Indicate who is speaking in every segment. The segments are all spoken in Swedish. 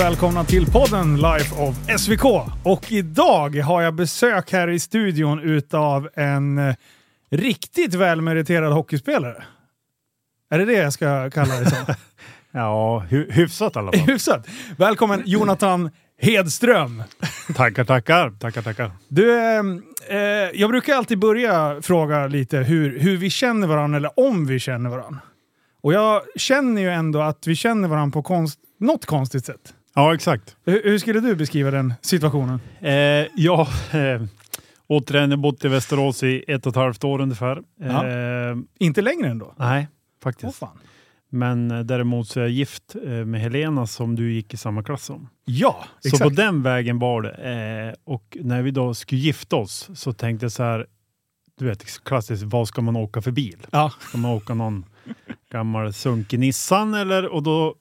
Speaker 1: Välkomna till podden Life of SVK. Och idag har jag besök här i studion utav en eh, riktigt välmeriterad hockeyspelare. Är det det jag ska kalla det som?
Speaker 2: Ja, hy hyfsat i alla fall.
Speaker 1: Hyfsat. Välkommen Jonathan Hedström.
Speaker 2: tackar, tackar. Tackar, tackar.
Speaker 1: Du, eh, eh, jag brukar alltid börja fråga lite hur, hur vi känner varandra eller om vi känner varandra. Och jag känner ju ändå att vi känner varandra på konst, något konstigt sätt.
Speaker 2: Ja, exakt.
Speaker 1: Hur, hur skulle du beskriva den situationen?
Speaker 2: Eh, ja, eh, återigen, jag bott i Västerås i ett och ett halvt år ungefär.
Speaker 1: Ja.
Speaker 2: Eh,
Speaker 1: Inte längre ändå?
Speaker 2: nej, faktiskt.
Speaker 1: fan.
Speaker 2: Men eh, däremot så är jag gift eh, med Helena som du gick i samma klass som.
Speaker 1: Ja,
Speaker 2: Så
Speaker 1: exakt.
Speaker 2: på den vägen var det. Eh, och när vi då skulle gifta oss så tänkte jag så här, du vet klassiskt, vad ska man åka för bil?
Speaker 1: Ja.
Speaker 2: Ska man åka någon gammal sunkig Nissan eller? Och då,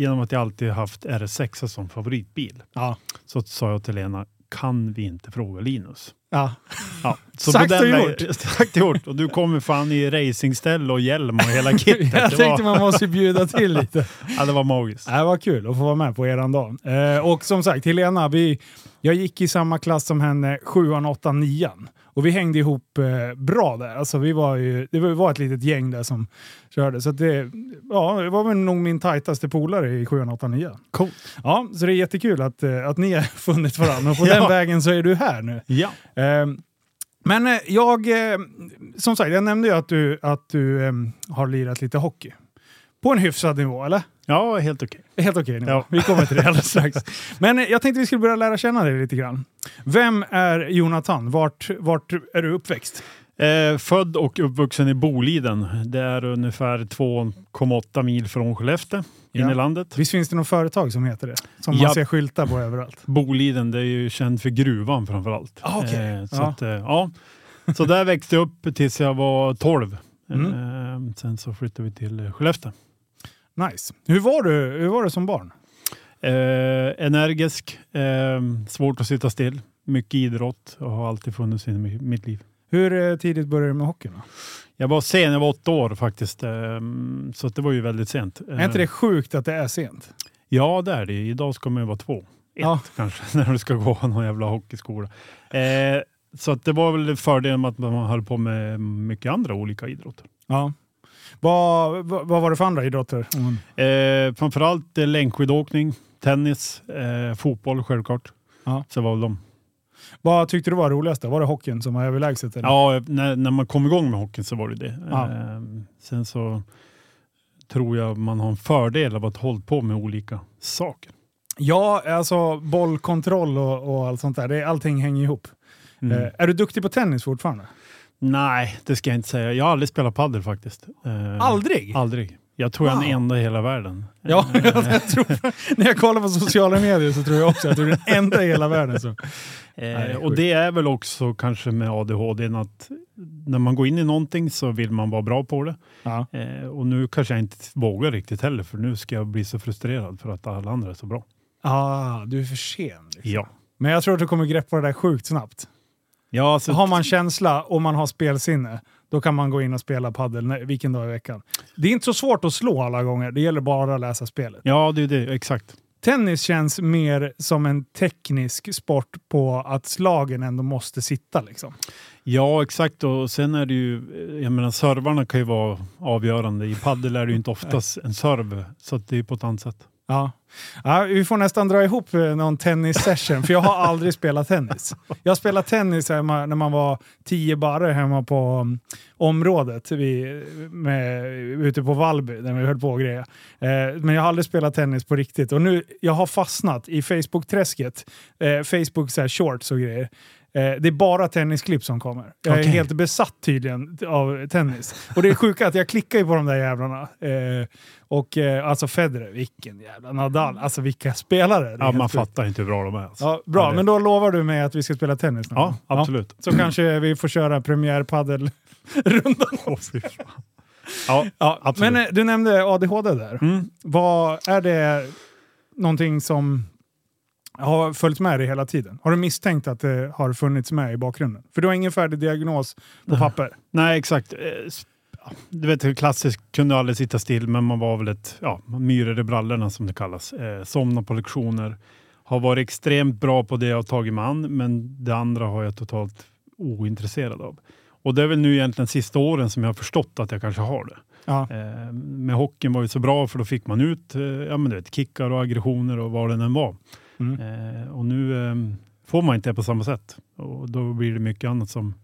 Speaker 2: genom att jag alltid haft RS6 som favoritbil,
Speaker 1: Ja.
Speaker 2: så sa jag till Lena, kan vi inte fråga Linus?
Speaker 1: ja.
Speaker 2: Ja, så
Speaker 1: Sagt och gjort.
Speaker 2: Sagt och gjort. Och du kommer fan i racingställ och hjälm och hela kittet.
Speaker 1: Jag tänkte man måste bjuda till lite.
Speaker 2: ja, det var magiskt.
Speaker 1: Det var kul att få vara med på eran dag. Eh, och som sagt, Helena, vi, jag gick i samma klass som henne, sjuan, åttan, nian. Och vi hängde ihop eh, bra där. Alltså, vi var ju, det var- ett litet gäng där som körde. Så det, ja, det var väl nog min tajtaste polare i sjuan, åttan, nian.
Speaker 2: Coolt.
Speaker 1: Ja, så det är jättekul att, eh, att ni har funnit varandra. Och på
Speaker 2: Ja.
Speaker 1: den vägen så är du här nu.
Speaker 2: Ja.
Speaker 1: Eh, men eh, jag, eh, som sagt, jag nämnde ju att du, att du eh, har lirat lite hockey. På en hyfsad nivå, eller?
Speaker 2: Ja, helt okej.
Speaker 1: Helt okej nivå.
Speaker 2: Ja.
Speaker 1: Vi kommer till det alldeles strax. Men jag tänkte vi skulle börja lära känna dig lite grann. Vem är Jonathan? Vart, vart är du uppväxt?
Speaker 2: Eh, född och uppvuxen i Boliden. Det är ungefär 2,8 mil från Skellefteå, in
Speaker 1: Ja.
Speaker 2: i landet.
Speaker 1: Visst finns det något företag som heter det? Som man
Speaker 2: Ja.
Speaker 1: ser skyltar på överallt.
Speaker 2: Boliden, det är ju känd för gruvan framför allt.
Speaker 1: Ah, okej.
Speaker 2: Eh, så,
Speaker 1: Ja.
Speaker 2: Att, eh, ja. så där växte jag upp tills jag var 12.
Speaker 1: Mm.
Speaker 2: Eh, sen så flyttade vi till Skellefteå.
Speaker 1: Nice. Hur var du, hur var du som barn?
Speaker 2: Eh, energisk, eh, svårt att sitta still, mycket idrott och har alltid funnits i mi- mitt liv.
Speaker 1: Hur eh, tidigt började du med hockeyn? Då?
Speaker 2: Jag var sen, jag var åtta år faktiskt, eh, så det var ju väldigt sent.
Speaker 1: Är inte det sjukt att det är sent?
Speaker 2: Ja, det är det. Idag ska man ju vara två. Ett
Speaker 1: Ja.
Speaker 2: kanske, när du ska gå någon jävla hockeyskola. Eh, så att det var väl fördelen med att man höll på med mycket andra olika idrotter.
Speaker 1: Ja. Vad, vad, vad var det för andra idrotter? Mm.
Speaker 2: Eh, framförallt eh, längdskidåkning, tennis, eh, fotboll självklart.
Speaker 1: Ja.
Speaker 2: Så var väl de.
Speaker 1: Vad tyckte du var roligast? då? Var det hockeyn som var överlägset? Eller?
Speaker 2: Ja, när, när man kom igång med hockeyn så var det det. Eh, sen så tror jag man har en fördel av att hålla på med olika saker.
Speaker 1: Ja, alltså bollkontroll och, och allt sånt där. Det, allting hänger ihop.
Speaker 2: Mm.
Speaker 1: Eh, är du duktig på tennis fortfarande?
Speaker 2: Nej, det ska jag inte säga. Jag har aldrig spelat padel faktiskt. Eh,
Speaker 1: Aldrig?
Speaker 2: Aldrig. Jag tror jag är den enda i hela världen.
Speaker 1: Ja, jag tror, när jag kollar på sociala medier så tror jag också att du är den enda i hela världen som...
Speaker 2: Eh, och det är väl också kanske med ADHD att när man går in i någonting så vill man vara bra på det.
Speaker 1: Ja.
Speaker 2: Eh, och nu kanske jag inte vågar riktigt heller för nu ska jag bli så frustrerad för att alla andra är så bra.
Speaker 1: Ah, du är för sen. Liksom.
Speaker 2: Ja.
Speaker 1: Men jag tror att du kommer greppa det där sjukt snabbt.
Speaker 2: Ja, alltså,
Speaker 1: Har man känsla och man har spelsinne, då kan man gå in och spela padel vilken dag i veckan. Det är inte så svårt att slå alla gånger, det gäller bara att läsa spelet.
Speaker 2: ja, det är det. Exakt.
Speaker 1: Tennis känns mer som en teknisk sport på att slagen ändå måste sitta. Liksom.
Speaker 2: Ja, exakt. Och sen är det ju, jag menar servarna kan ju vara avgörande. I padel är det ju inte oftast en serv, så det är på ett annat sätt.
Speaker 1: Ja. Ja, vi får nästan dra ihop eh, någon tennissession, för jag har aldrig spelat tennis. Jag spelade tennis hemma, när man var tio barre hemma på um, området vi, med, ute på Vallby, där vi höll på och. Eh, men jag har aldrig spelat tennis på riktigt. Och nu, jag har fastnat i Facebook-träsket. Eh, Facebook så här, shorts och grejer. Eh, det är bara tennisklipp som kommer. Jag är helt besatt tydligen av tennis. Och det är sjuka att jag klickar ju på de där jävlarna. Eh, och eh, alltså Federer, vilken jävla Nadal. Alltså vilka spelare.
Speaker 2: Ja, man
Speaker 1: sjukt.
Speaker 2: fattar inte hur bra de är. Alltså.
Speaker 1: Ja, bra,
Speaker 2: Ja, det-
Speaker 1: men då lovar du mig att vi ska spela tennis någon
Speaker 2: Ja, absolut.
Speaker 1: Så kanske vi får köra premiärpaddelrundan.
Speaker 2: Fan. Ja,
Speaker 1: Ja,
Speaker 2: absolut.
Speaker 1: men eh, du nämnde ADHD där.
Speaker 2: Mm.
Speaker 1: Vad Är det någonting som har följt med dig hela tiden? Har du misstänkt att det har funnits med i bakgrunden? För du har ingen färdig diagnos på papper.
Speaker 2: Nej, exakt. Eh, du vet, klassiskt kunde aldrig sitta still, men man var väl ett ja, myror i brallorna som det kallas. Eh, somna på lektioner. Har varit extremt bra på det jag har tagit mig an, men det andra har jag totalt ointresserad av. Och det är väl nu egentligen sista åren som jag har förstått att jag kanske har det.
Speaker 1: Ja.
Speaker 2: Eh, med hockeyn var det så bra för då fick man ut eh, ja, men du vet, kickar och aggressioner och vad det än var.
Speaker 1: Mm.
Speaker 2: Eh, och nu eh, får man inte det på samma sätt. Och då blir det mycket annat som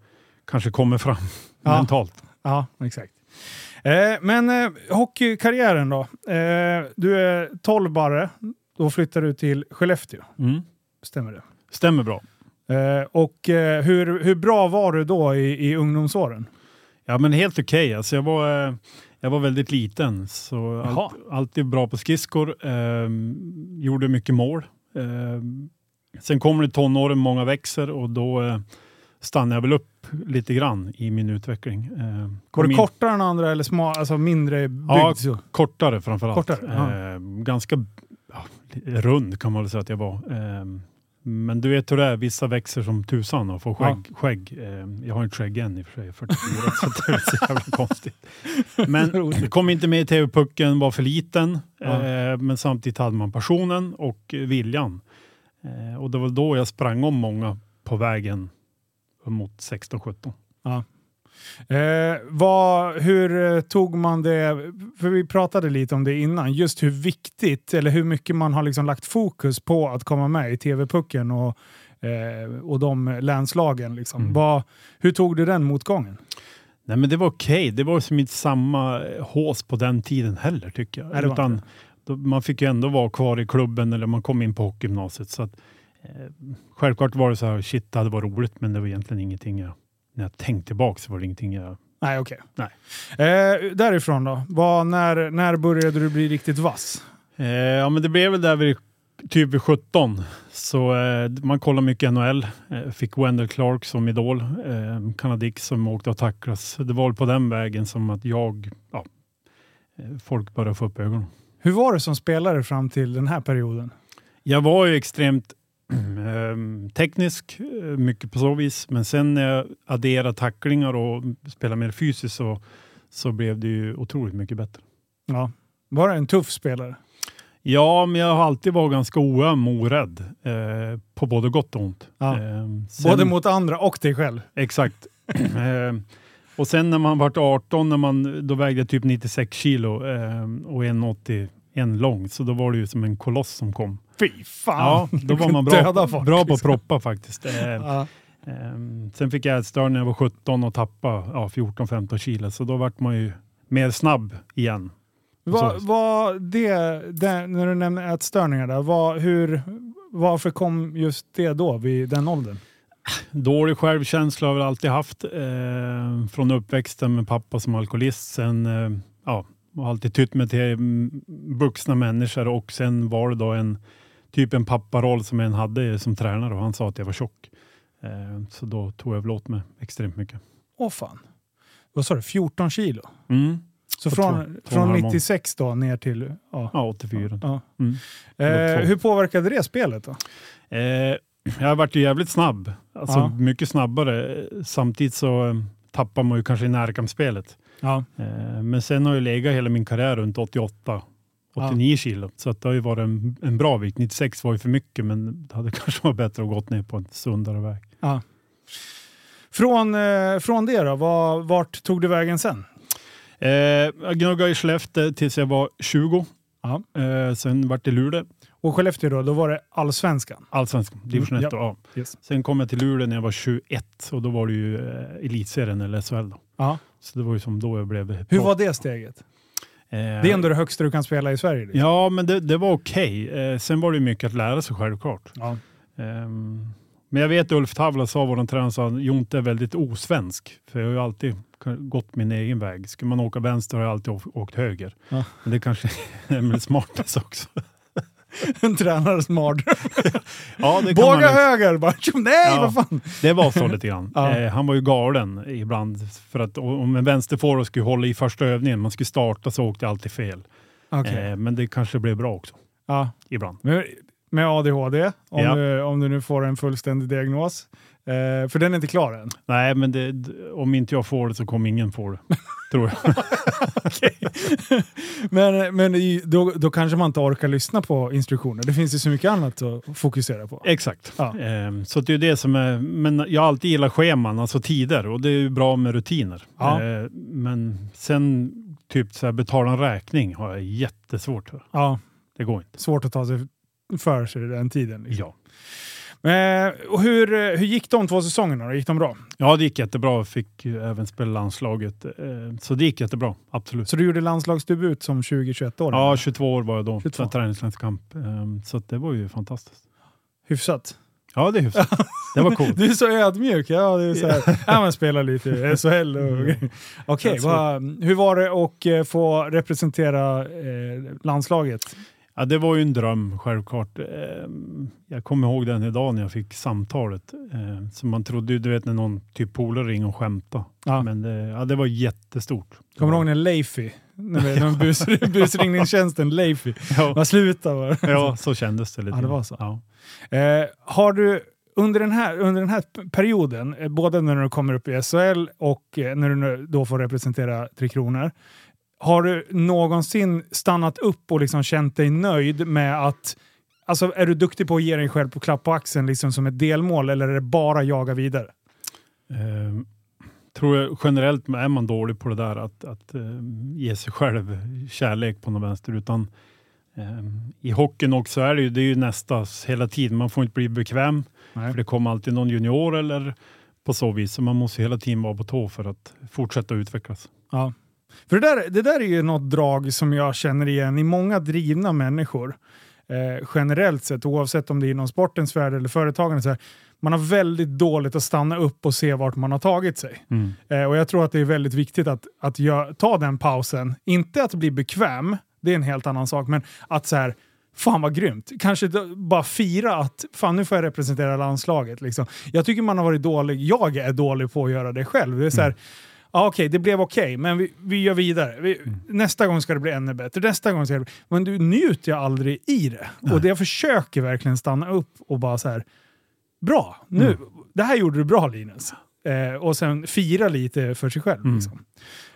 Speaker 2: kanske kommer fram
Speaker 1: Ja.
Speaker 2: mentalt.
Speaker 1: Ja, exakt. Eh, men eh, hockeykarriären då? Eh, du är 12 bara. Då flyttar du till Skellefteå.
Speaker 2: Mm.
Speaker 1: Stämmer det?
Speaker 2: Stämmer bra.
Speaker 1: Eh, och hur, hur bra var du då i, i ungdomsåren?
Speaker 2: Ja, men helt okej. Alltså jag, var, jag var väldigt liten, så allt, alltid bra på skridskor. Eh, gjorde mycket mål. Eh, sen kommer det tonåren, många växer och då eh, stannar jag väl upp lite grann i min utveckling. Eh,
Speaker 1: Var du
Speaker 2: in-
Speaker 1: kortare än andra eller smal, alltså mindre byggd?
Speaker 2: Ja,
Speaker 1: så?
Speaker 2: Kortare framförallt.
Speaker 1: Kortare,
Speaker 2: eh, ganska ja, rund kan man väl säga att jag var. Eh, men du vet hur det är, vissa växer som tusan och får skägg. skägg. Eh, jag har inte skägg än i och för sig, 44, så det är så jävla konstigt. Men kom inte med i TV-pucken, var för liten.
Speaker 1: Ja.
Speaker 2: Eh, men samtidigt hade man passionen och viljan. Eh, och det var då jag sprang om många på vägen mot 16-17.
Speaker 1: Eh, vad, hur eh, tog man det, för vi pratade lite om det innan, just hur viktigt eller hur mycket man har liksom lagt fokus på att komma med i TV-pucken och, eh, och de länslagen. Liksom.
Speaker 2: Mm.
Speaker 1: Vad, hur tog du den motgången?
Speaker 2: Nej men det var okej. Det var som inte samma eh, hås på den tiden heller tycker jag.
Speaker 1: Nej,
Speaker 2: Utan då, man fick ju ändå vara kvar i klubben eller man kom in på hockeygymnasiet. Så att, eh, självklart var det så här, shit det hade varit roligt men det var egentligen ingenting jag, när jag tänkte tillbaka så var det ingenting jag...
Speaker 1: Nej, okej.
Speaker 2: Nej.
Speaker 1: Eh, därifrån då? Vad, när, när började du bli riktigt vass?
Speaker 2: Eh, ja men det blev väl där vid typ vid 17. Så eh, man kollar mycket NHL. Eh, fick Wendell Clark som idol. Eh, som åkte och tacklas. Det var på den vägen som att jag, ja, eh, folk började få upp ögonen.
Speaker 1: Hur var det som spelare fram till den här perioden?
Speaker 2: Jag var ju extremt Ehm, teknisk, eh, mycket på så vis. Men sen när jag adderade tacklingar och spelade mer fysiskt så, så blev det ju otroligt mycket bättre.
Speaker 1: Ja. Var du en tuff spelare?
Speaker 2: Ja, men jag har alltid varit ganska oöm och orädd. Eh, på både gott och ont.
Speaker 1: Ja.
Speaker 2: Eh, sen...
Speaker 1: både mot andra och dig själv?
Speaker 2: Exakt. eh, och sen när man vart 18, när man, då vägde jag typ 96 kilo ehm, och 1,80 en lång, så då var det ju som en koloss som kom.
Speaker 1: Fy fan!
Speaker 2: Ja, då var man bra, på,
Speaker 1: folk,
Speaker 2: bra på att proppa faktiskt. Eh,
Speaker 1: ja.
Speaker 2: Ehm, sen fick jag ätstörning när jag var 17 och tappade ja, 14-15 kilo, så då vart man ju mer snabb igen.
Speaker 1: Vad va, det, det, när du nämner ätstörningar, där, va, hur, varför kom just det då, vid den åldern?
Speaker 2: Dålig självkänsla har jag väl alltid haft. Eh, från uppväxten med pappa som alkoholist. Sen eh, ja, har alltid tytt mig till mm, vuxna människor och sen var det då en typ en papparoll som en hade som tränare och han sa att jag var tjock. Eh, så då tog jag väl åt mig extremt mycket.
Speaker 1: Åh fan. Vad sa du? 14 kilo?
Speaker 2: Mm.
Speaker 1: Så
Speaker 2: På
Speaker 1: från,
Speaker 2: två- och
Speaker 1: från
Speaker 2: halv
Speaker 1: 96 då ner till... Ja.
Speaker 2: Ja, 84.
Speaker 1: Ja.
Speaker 2: Mm.
Speaker 1: Eh, hur påverkade det spelet då?
Speaker 2: Eh, jag varit ju jävligt snabb. Alltså
Speaker 1: Ja.
Speaker 2: mycket snabbare. Samtidigt så eh, tappar man ju kanske i närkampsspelet.
Speaker 1: Ja.
Speaker 2: Eh, men sen har jag legat hela min karriär runt 88, 89 kilo. Så att det har ju varit en, en bra vikt. 96 var ju för mycket men det hade kanske varit bättre att gått ner på en sundare väg.
Speaker 1: Från, eh, från det då, vad, vart tog du vägen sen?
Speaker 2: Eh, jag gnuggade i Skellefteå tills jag var 20.
Speaker 1: Ja.
Speaker 2: Eh, sen vart det Luleå,
Speaker 1: Och Skellefteå då, då var det allsvenskan?
Speaker 2: allsvenskan, division 1
Speaker 1: Mm,
Speaker 2: och A.
Speaker 1: Yes.
Speaker 2: Sen kom jag till Luleå när jag var 21 och då var det ju eh, elitserien eller SHL. Då.
Speaker 1: Ja.
Speaker 2: Så det var ju som då jag blev
Speaker 1: Hur var det steget?
Speaker 2: Eh,
Speaker 1: Det är ändå det högsta du kan spela i Sverige. Liksom.
Speaker 2: Ja, men det, det var okej. Eh, sen var det mycket att lära sig självklart.
Speaker 1: Ja.
Speaker 2: Ehm, men jag vet Ulf Tavla sa, vår tränare, sa att Jonte är väldigt osvensk. För jag har ju alltid gått min egen väg. Ska man åka vänster har jag alltid åkt höger.
Speaker 1: Ja.
Speaker 2: Men det kanske är smartast också.
Speaker 1: En tränares mardröm.
Speaker 2: Ja, det,
Speaker 1: Båga
Speaker 2: man,
Speaker 1: höger! Bara, nej,
Speaker 2: Ja.
Speaker 1: vad fan!
Speaker 2: det var så lite grann.
Speaker 1: Ja.
Speaker 2: Eh, han var ju galen ibland. För att om en vänsterforward skulle hålla i första övningen, man skulle starta så åkte jag alltid fel.
Speaker 1: Okej.
Speaker 2: Eh, men det kanske blev bra också.
Speaker 1: Ja.
Speaker 2: Ibland.
Speaker 1: Med, med ADHD, om,
Speaker 2: Ja.
Speaker 1: du, om du nu får en fullständig diagnos. Eh, för den är inte klar än.
Speaker 2: Nej, men det, om inte jag får det så kommer ingen få det. tror jag.
Speaker 1: Men men då, då kanske man inte orkar lyssna på instruktioner. Det finns ju så mycket annat att fokusera på.
Speaker 2: Exakt.
Speaker 1: Ja.
Speaker 2: Ehm, så det är det som är, men jag har alltid gillat scheman, alltså tider och det är ju bra med rutiner.
Speaker 1: Ja.
Speaker 2: Ehm, men sen typ så här, betala en räkning har jag jättesvårt för.
Speaker 1: Ja,
Speaker 2: Det går inte.
Speaker 1: svårt att ta sig för sig den tiden. Liksom.
Speaker 2: Ja.
Speaker 1: Eh, och hur, eh, hur gick de två säsongerna? Gick de bra?
Speaker 2: ja, det gick jättebra. Jag fick även spela landslaget. Ehm, så det gick jättebra, absolut.
Speaker 1: Så du gjorde landslagsdebut som 20-21 år?
Speaker 2: Ja, 22 år var jag då.
Speaker 1: 22.
Speaker 2: Så träningslandskamp. Ehm, så det var ju fantastiskt.
Speaker 1: Hyfsat.
Speaker 2: Ja, det är hyfsat. Det var coolt.
Speaker 1: Du är så ödmjuk. Ja, det är så här. ja, man spelar lite i SHL. Och... Okej, vad- hur var det att eh, få representera eh, landslaget?
Speaker 2: Ja, det var ju en dröm självklart. Ehm, Jag kommer ihåg den idag när jag fick samtalet. Ehm, Så man trodde ju, du vet när någon typ polare ringer och skämtar.
Speaker 1: Ja.
Speaker 2: Men det, ja, det var jättestort.
Speaker 1: Kommer du ihåg när Leify, när när bus, busringningstjänsten Leify,
Speaker 2: Ja,
Speaker 1: vad sluta var
Speaker 2: ja, så kändes det lite.
Speaker 1: Ja, det var så.
Speaker 2: Ja.
Speaker 1: Eh, har du under den, här, under den här perioden, eh, både när du kommer upp i SHL och eh, när du då får representera Tre Kronor, har du någonsin stannat upp och liksom känt dig nöjd med att Alltså är du duktig på att ge dig själv på klapp på axeln liksom som ett delmål eller är det bara jaga vidare?
Speaker 2: Ehm, tror jag generellt är man dålig på det där att, att ehm, ge sig själv kärlek på något vänster. Utan, ehm, I hockeyn också är det ju, det är ju nästa hela tiden. Man får inte bli bekväm.
Speaker 1: Nej.
Speaker 2: För det kommer alltid någon junior eller på så vis. Så man måste hela tiden vara på tå för att fortsätta utvecklas.
Speaker 1: Ja. För det där, det där är ju något drag som jag känner igen i många drivna människor. Eh, generellt sett, oavsett om det är inom sportens värld eller företagande. Så här, man har väldigt dåligt att stanna upp och se vart man har tagit sig. Eh, och Jag tror att det är väldigt viktigt att, att gö- ta den pausen. Inte att bli bekväm, det är en helt annan sak, men att så här, fan vad grymt. Kanske bara fira att fan nu får jag representera landslaget. Liksom. Jag tycker man har varit dålig, jag är dålig på att göra det själv. Det är så här, Ja, okej, det blev okej, men vi, vi gör vidare. Vi, Nästa gång ska det bli ännu bättre. Nästa gång ska det bli... Men du njuter ju aldrig i det. Och det jag försöker verkligen stanna upp och bara så här. Bra, nu, det här gjorde du bra Linus. Eh, och sen fira lite för sig själv. Liksom.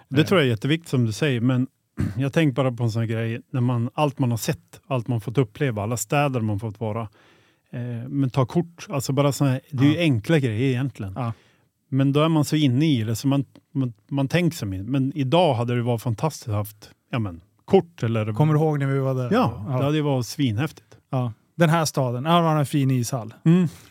Speaker 2: Det tror jag är jätteviktigt som du säger, men jag tänker bara på en sån här grej, när man, allt man har sett, allt man fått uppleva, alla städer man fått vara. Eh, men ta kort, alltså bara såna det är ju enkla grejer egentligen.
Speaker 1: Ja.
Speaker 2: Men då är man så inne i det så man, man, man tänker sig. Men idag hade det varit fantastiskt att haft ja, men, kort eller...
Speaker 1: Kommer du ihåg när vi var där?
Speaker 2: Ja, det
Speaker 1: ja.
Speaker 2: hade ju varit svinhäftigt.
Speaker 1: ja. Den här staden, ja, man har en fin ishall.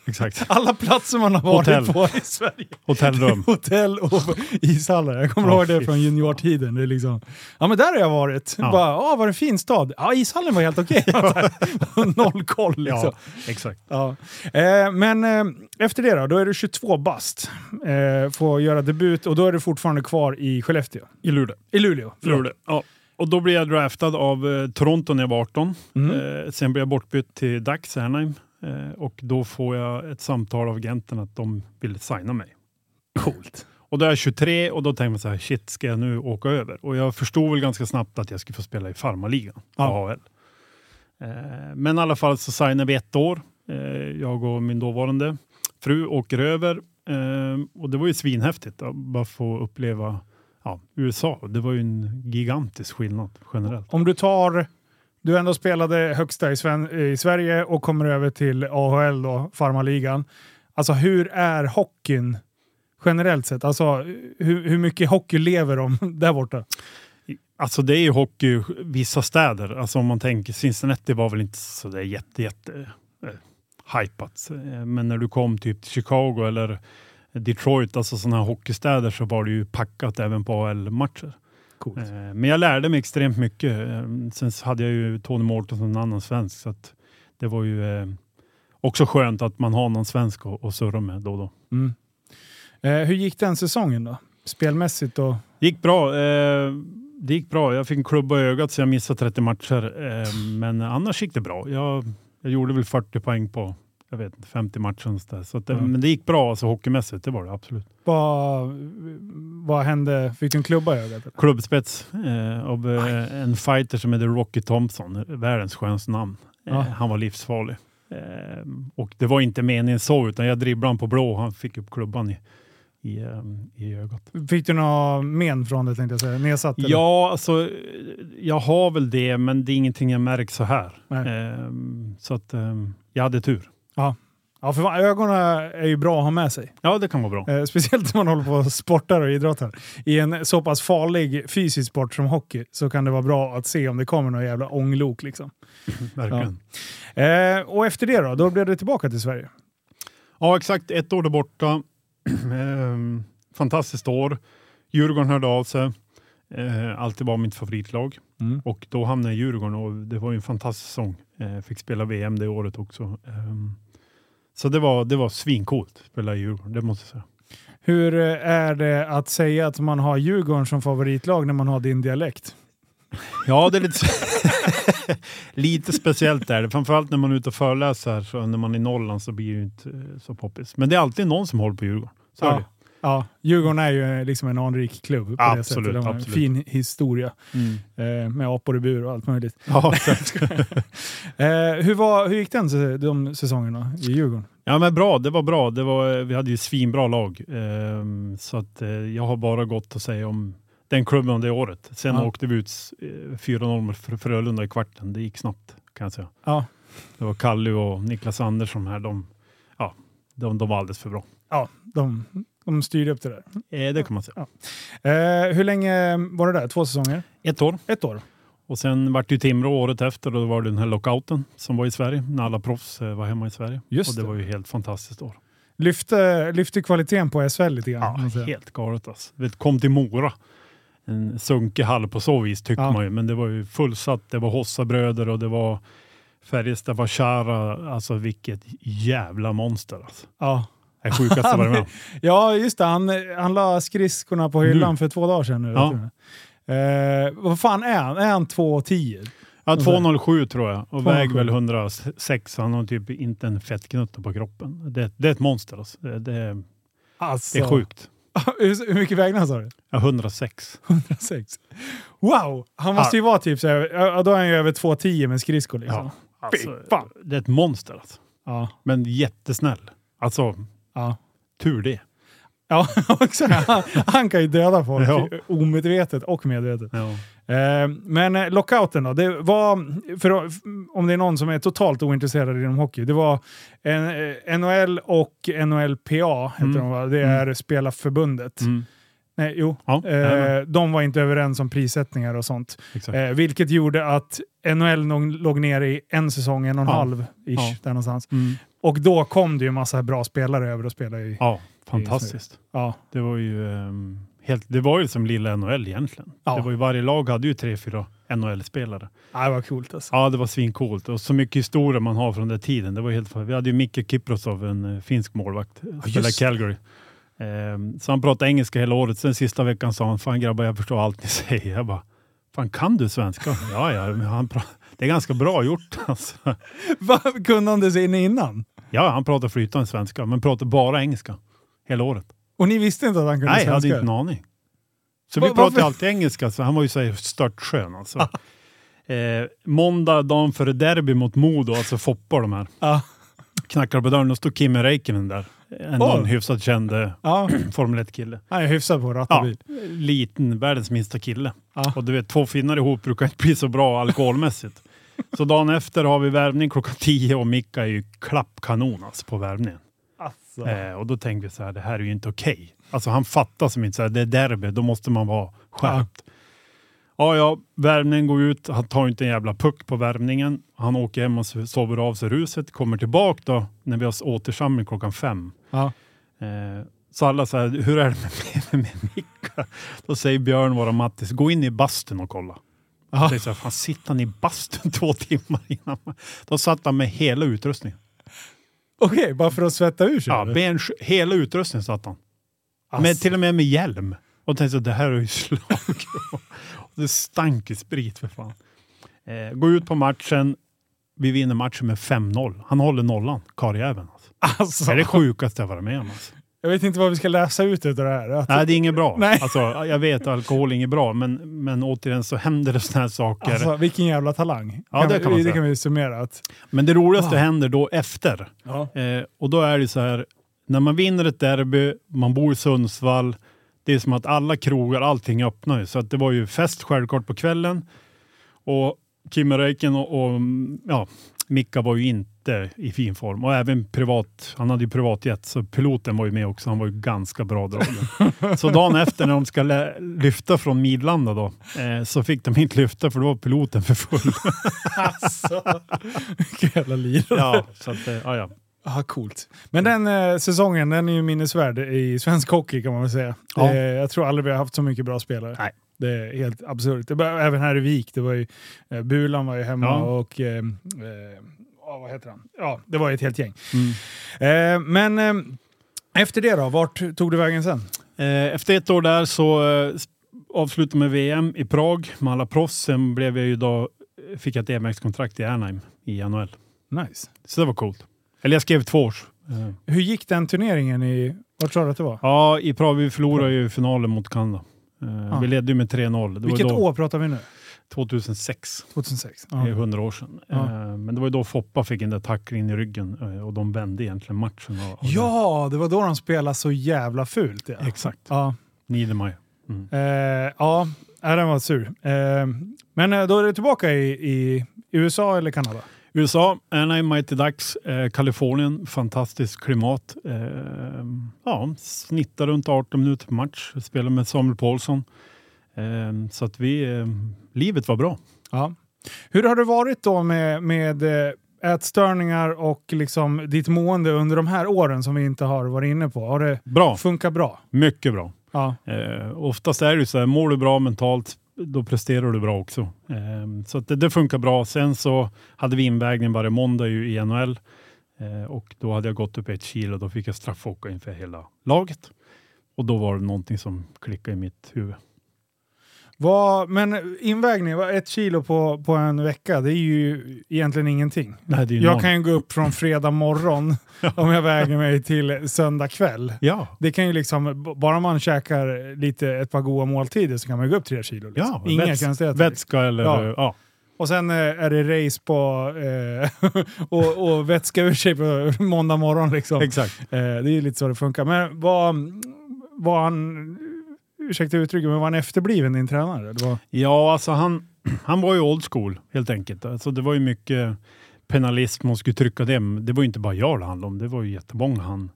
Speaker 2: Exakt.
Speaker 1: Alla platser man har varit
Speaker 2: Hotell.
Speaker 1: på i Sverige.
Speaker 2: Hotellrum.
Speaker 1: Hotell och ishallar. Jag kommer
Speaker 2: Ja,
Speaker 1: ihåg det från juniortiden. Det är liksom, ja men där har jag varit.
Speaker 2: Ja.
Speaker 1: Bara, ja var det en fin stad? Ja ishallen var helt okej. Noll koll liksom.
Speaker 2: ja, exakt.
Speaker 1: Ja. Eh, men eh, efter det då, då är du 22 bast. Eh, får göra debut och då är du fortfarande kvar i Skellefteå.
Speaker 2: I Luleå.
Speaker 1: I Luleå. förlåt.
Speaker 2: Luleå. Ja. Och då blev jag draftad av eh, Toronto när jag var 18.
Speaker 1: Mm.
Speaker 2: Eh, sen blev jag bortbytt till Dax Anaheim. Eh, och då får jag ett samtal av agenten att de vill signa mig.
Speaker 1: Coolt.
Speaker 2: Och då är jag 23 och då tänker man så här, shit, ska jag nu åka över? Och jag förstod väl ganska snabbt att jag skulle få spela i farmaligan,
Speaker 1: Ja.
Speaker 2: AHL. Men i alla fall så signar vi ett år. Jag och min dåvarande fru åker över. Och det var ju svinhäftigt att bara få uppleva ja, USA. Det var ju en gigantisk skillnad generellt.
Speaker 1: Om du tar, du ändå spelade högsta i, Sven, i Sverige och kommer över till AHL då, farmaligan. Alltså hur är hockeyn generellt sett? Alltså hur, hur mycket hockey lever de där borta?
Speaker 2: Alltså det är ju hockey vissa städer. Alltså om man tänker Cincinnati var väl inte så där jätte, jätte eh, hypat. Men när du kom typ till Chicago eller Detroit, alltså sådana här hockeystäder så var det ju packat även på AHL-matcher.
Speaker 1: Coolt.
Speaker 2: Eh, Men jag lärde mig extremt mycket. Eh, Sen hade jag ju Tony Morton som en annan svensk så det var ju eh, också skönt att man har någon svensk att, att surra med då och då.
Speaker 1: Mm. Hur gick den säsongen då? Spelmässigt och...
Speaker 2: Gick bra. Det gick bra. Jag fick en klubba i ögat så jag missade 30 matcher. Men annars gick det bra. Jag, jag gjorde väl 40 poäng på jag vet, inte, 50 matcher. där. Så det-
Speaker 1: Mm.
Speaker 2: Men det gick bra alltså, hockeymässigt, det var det absolut.
Speaker 1: Vad, vad hände? Fick du en klubba i ögat?
Speaker 2: Klubbspets eh, av eh, en fighter som heter Rocky Thompson, världens skönaste namn. Eh,
Speaker 1: Ja.
Speaker 2: Han var livsfarlig. Eh, och det var inte meningen så, utan jag dribblade han på blå och han fick upp klubban i i, eh, i ögat.
Speaker 1: Fick du några men från det tänkte jag säga? Nedsatt? eller?
Speaker 2: Ja, alltså jag har väl det, men det är ingenting jag märker så här. Ehm, så att ehm, jag hade tur.
Speaker 1: Ja, för fan, ögonen är ju bra att ha med sig.
Speaker 2: Ja, det kan vara bra.
Speaker 1: Eh, speciellt när man håller på och sportar och idrottar. I en så pass farlig fysisk sport som hockey så kan det vara bra att se om det kommer några jävla ånglok. Liksom.
Speaker 2: Verkligen.
Speaker 1: Eh, och efter det då? Då blev det tillbaka till Sverige?
Speaker 2: Ja, exakt. Ett år där borta. Ehm, fantastiskt år. Djurgården hörde av sig. Eh, alltid var mitt favoritlag.
Speaker 1: Mm.
Speaker 2: Och då hamnade jag i Djurgården och det var ju en fantastisk säsong. Eh, fick spela VM det året också. Ehm, så det var, det var svincoolt att spela i Djurgården, det måste jag säga.
Speaker 1: Hur eh, är det att säga att man har Djurgården som favoritlag när man har din dialekt?
Speaker 2: Ja, det är lite, lite speciellt är det. Framförallt när man är ute och föreläser. Så när man är i Norrland så blir det ju inte eh, så poppis. Men det är alltid någon som håller på Djurgården. Så är
Speaker 1: Ja.
Speaker 2: Det.
Speaker 1: Ja, Djurgården är ju liksom en anrik klubb på det
Speaker 2: Absolut,
Speaker 1: sättet. De har en fin historia
Speaker 2: Mm.
Speaker 1: eh, med apor i bur och allt möjligt.
Speaker 2: Ja.
Speaker 1: Eh, hur, var, hur gick den de säsongerna i Djurgården?
Speaker 2: ja, men bra. Det var bra. Det var, vi hade ju svinbra lag. Ehm, så att, eh, jag har bara gott att säga om den klubben det året. Sen
Speaker 1: Ja.
Speaker 2: åkte vi ut eh, 4-0 mot Frö- Frölunda i kvarten. Det gick snabbt kan jag säga.
Speaker 1: Ja.
Speaker 2: Det var Kallu och Niklas Andersson här. De, ja, de, de var alldeles för bra.
Speaker 1: Ja, de, de styrde upp det där.
Speaker 2: Eh, det kan man säga.
Speaker 1: Eh, hur länge var det där? Två säsonger?
Speaker 2: Ett år.
Speaker 1: Ett år?
Speaker 2: Och sen vart det ju Timrå året efter och då var det den här lockouten som var i Sverige när alla proffs eh, var hemma i Sverige.
Speaker 1: Just
Speaker 2: och det
Speaker 1: det.
Speaker 2: var ju helt fantastiskt år.
Speaker 1: Lyfte, lyfte kvaliteten på SHL lite grann?
Speaker 2: Ja, helt galet alltså. Vet, kom till Mora. En sunkig hall på så vis tycker
Speaker 1: Ja.
Speaker 2: man ju. Men det var ju fullsatt. Det var Hossabröder och det var Färjestad Warszawa. Alltså vilket jävla monster alltså.
Speaker 1: Ja.
Speaker 2: Det sjukaste jag varit med
Speaker 1: ja, just det. Han, han la skridskorna på hyllan
Speaker 2: Nu.
Speaker 1: för två dagar sedan. Nu,
Speaker 2: Ja.
Speaker 1: Eh, vad fan är han? Är han 2,10?
Speaker 2: Ja, 207 tror jag och
Speaker 1: 207.
Speaker 2: väger väl 106. Han har typ inte en fettknutte på kroppen. Det, det är ett monster alltså. Det, det, är-
Speaker 1: Alltså.
Speaker 2: det är sjukt.
Speaker 1: hur, mycket vägde han sa du?
Speaker 2: Ja, 106.
Speaker 1: 106. Wow! Han måste ju vara typ så här, ja, då är han ju över 2,10 med skridskor liksom.
Speaker 2: Ja, alltså, det är ett monster alltså.
Speaker 1: Ja.
Speaker 2: Men jättesnäll. Alltså,
Speaker 1: Ja.
Speaker 2: tur det.
Speaker 1: Ja. Han, han kan ju döda folk
Speaker 2: Ja.
Speaker 1: omedvetet och medvetet.
Speaker 2: Ja.
Speaker 1: Eh, men eh, lockouten då? Det var, för, om det är någon som är totalt ointresserad inom hockey, det var en, eh, NHL och NHLPA, heter
Speaker 2: Mm.
Speaker 1: de, va? det är spelarförbundet.
Speaker 2: Mm.
Speaker 1: Nej, jo.
Speaker 2: Ja,
Speaker 1: Eh, de var inte överens om prissättningar och sånt. Eh, vilket gjorde att NHL låg ner i en säsong, en och en
Speaker 2: Ja.
Speaker 1: halv ish,
Speaker 2: Ja.
Speaker 1: där någonstans.
Speaker 2: Mm.
Speaker 1: Och då kom det ju massa bra spelare över och spela i...
Speaker 2: Ja, fantastiskt.
Speaker 1: Ja.
Speaker 2: Det var ju ehm, helt, det var ju som lilla NHL egentligen.
Speaker 1: Ja.
Speaker 2: Det var ju, varje lag hade ju tre, fyra NHL-spelare.
Speaker 1: Ja, det var coolt alltså.
Speaker 2: Ja, det var svincoolt. Och så mycket historia man har från den tiden. Det var helt, vi hade ju Micke Kiprosov, en eh, finsk målvakt, ja, spelade. Calgary. Ehm, så han pratade engelska hela året. Sen sista veckan sa han, fan grabbar jag förstår allt ni säger. Jag bara, fan kan du svenska? ja, ja, han det är ganska bra gjort. Alltså.
Speaker 1: Va, kunde han det sig innan?
Speaker 2: Ja, han pratar flytande svenska, men pratar bara engelska hela året.
Speaker 1: Och ni visste inte att han kunde
Speaker 2: Nej, jag hade
Speaker 1: svenska?
Speaker 2: inte en aning. Så
Speaker 1: Va-
Speaker 2: vi pratade
Speaker 1: varför?
Speaker 2: alltid engelska, så han var ju så här stört skön alltså. eh, måndag, dagen före derby mot Modo, alltså Foppa och de här.
Speaker 1: Ja.
Speaker 2: Knackar på dörren och står Kimi Räikkönen där. En någon hyfsat känd eh,
Speaker 1: Ja,
Speaker 2: Formel 1-kille.
Speaker 1: han är hyfsad på att ratta
Speaker 2: Ja,
Speaker 1: bil.
Speaker 2: liten, världens minsta kille.
Speaker 1: Ja.
Speaker 2: Och du vet, två finnar ihop brukar inte bli så bra alkoholmässigt. så dagen efter har vi värvning klockan 10 och Micka är ju klappkanon alltså, på värvningen.
Speaker 1: Alltså.
Speaker 2: Eh, och då tänkte vi så här, det här är ju inte okej. Alltså han fattar som inte så här, det är derby, då måste man vara skärpt. Ja, ja, värvningen går ut, han tar inte en jävla puck på värvningen. Han åker hem och sover av sig ruset, kommer tillbaka då när vi har återsamling klockan fem.
Speaker 1: Ja.
Speaker 2: Eh, så alla säger, hur är det med, med, med Micka? Då säger Björn, våra Mattis, gå in i bastun och kolla.
Speaker 1: Ja.
Speaker 2: Det är så här, fan sitter han i bastun två timmar innan? Då satt han med hela utrustningen.
Speaker 1: Okej, bara för att svetta ur sig?
Speaker 2: Ja, ben, hela utrustningen satt han.
Speaker 1: Alltså.
Speaker 2: Med, till och med med hjälm. Och tänkte så, det här är ju slag. Det stank sprit för fan. Eh, gå ut på matchen. Vi vinner matchen med 5-0. Han håller nollan, karljäveln. Alltså.
Speaker 1: Alltså,
Speaker 2: Det är det sjukaste jag varit med om. Alltså.
Speaker 1: jag vet inte vad vi ska läsa ut av det här. Att,
Speaker 2: Nej, det är inget bra.
Speaker 1: Nej.
Speaker 2: Alltså, jag vet att alkohol är inget bra, men, men återigen så händer det såna här saker.
Speaker 1: alltså, vilken jävla talang.
Speaker 2: Ja, det
Speaker 1: vi-
Speaker 2: kan man
Speaker 1: Det kan vi summera. Att,
Speaker 2: men det roligaste
Speaker 1: Wow.
Speaker 2: händer då efter.
Speaker 1: ja.
Speaker 2: Eh, och då är det så här, när man vinner ett derby, man bor i Sundsvall, det är som att alla krogar, allting öppnar ju. Så att det var ju fest självklart på kvällen. Och Kim Räikkönen och, och ja, Micka var ju inte i fin form och även privat. Han hade ju privatjet så piloten var ju med också. Han var ju ganska bra dragen. så dagen efter när de ska lyfta från Midlanda då, eh, så fick de inte lyfta för då var piloten för full.
Speaker 1: alltså, vilken jävla lirare.
Speaker 2: Ja, så att, eh, ja, ja.
Speaker 1: Ah, coolt. Men den eh, säsongen den är ju minnesvärd i svensk hockey kan man väl säga.
Speaker 2: Ja.
Speaker 1: Eh, jag tror aldrig vi har haft så mycket bra spelare.
Speaker 2: Nej.
Speaker 1: Det är helt absurt. Det var, även här i Vik, det var ju, eh, Bulan var ju hemma
Speaker 2: Ja.
Speaker 1: och eh, ja, vad heter han? Ja, det var ju ett helt gäng.
Speaker 2: Mm.
Speaker 1: Eh, men eh, efter det då, vart tog du vägen sen?
Speaker 2: Efter ett år där så avslutade med VM i Prag med alla proffs. Sen blev jag ju då, fick jag ett EMX-kontrakt i Anaheim i NHL.
Speaker 1: Nice.
Speaker 2: Så det var coolt. Eller jag skrev två års. Eh,
Speaker 1: Hur gick den turneringen i, vart sa du att det var?
Speaker 2: Ja, i Prag vi förlorade ju finalen mot Kanada. Eh,
Speaker 1: Ja.
Speaker 2: Vi ledde ju med 3-0. Det
Speaker 1: Vilket
Speaker 2: då
Speaker 1: år pratar vi nu?
Speaker 2: 2006.
Speaker 1: 2006?
Speaker 2: Det är. 100 år sedan.
Speaker 1: Ja.
Speaker 2: Eh, Men det var ju då Foppa fick den där tacklingen i ryggen eh, och de vände egentligen matchen.
Speaker 1: Ja, det var då de spelade så jävla fult. Ja.
Speaker 2: Exakt.
Speaker 1: Ja.
Speaker 2: Niedermayer. Mm.
Speaker 1: Eh, ja, den var sur. Eh, men då är du tillbaka i, i USA eller Kanada?
Speaker 2: USA, Anaheim Mighty Ducks, eh, Kalifornien, fantastiskt klimat. Eh, ja, snittar runt 18 minuter per match. Spelar med Samuel Paulsson. Eh, så att vi, eh, livet var bra.
Speaker 1: Ja. Hur har det varit då med, med eh, ätstörningar och liksom ditt mående under de här åren som vi inte har varit inne på? Har det
Speaker 2: Bra,
Speaker 1: funkat bra?
Speaker 2: mycket bra.
Speaker 1: Ja.
Speaker 2: Eh, oftast är det så här, mår du bra mentalt, då presterar du bra också. Eh, så att det, det funkar bra. Sen så hade vi invägning varje måndag ju i NHL eh, och då hade jag gått upp ett kilo då fick jag straffåka inför hela laget. Och då var det någonting som klickade i mitt huvud.
Speaker 1: Vad, men invägning, vad- ett kilo på, på en vecka, det är ju egentligen ingenting.
Speaker 2: Nej, det är ju
Speaker 1: Jag
Speaker 2: noll.
Speaker 1: kan ju gå upp från fredag morgon om jag väger mig till söndag kväll.
Speaker 2: Ja,
Speaker 1: Det kan ju liksom, bara man käkar lite, ett par goda måltider så kan man ju gå upp tre kilo. Liksom.
Speaker 2: ja
Speaker 1: Inga
Speaker 2: väts-
Speaker 1: konstigheter.
Speaker 2: vätska eller
Speaker 1: Ja.
Speaker 2: ja.
Speaker 1: Och sen eh, är det race på eh, och, och vätska ur sig på måndag morgon. Liksom.
Speaker 2: exakt.
Speaker 1: Eh, det är ju lite så det funkar. Men var, var han, ursäkta uttrycket, men var han efterbliven din tränare? Det var,
Speaker 2: Ja, alltså han, han var ju old school helt enkelt. Alltså det var ju mycket penalism, man skulle trycka det. Det var ju inte bara jag det handlade om, det var ju jättemånga han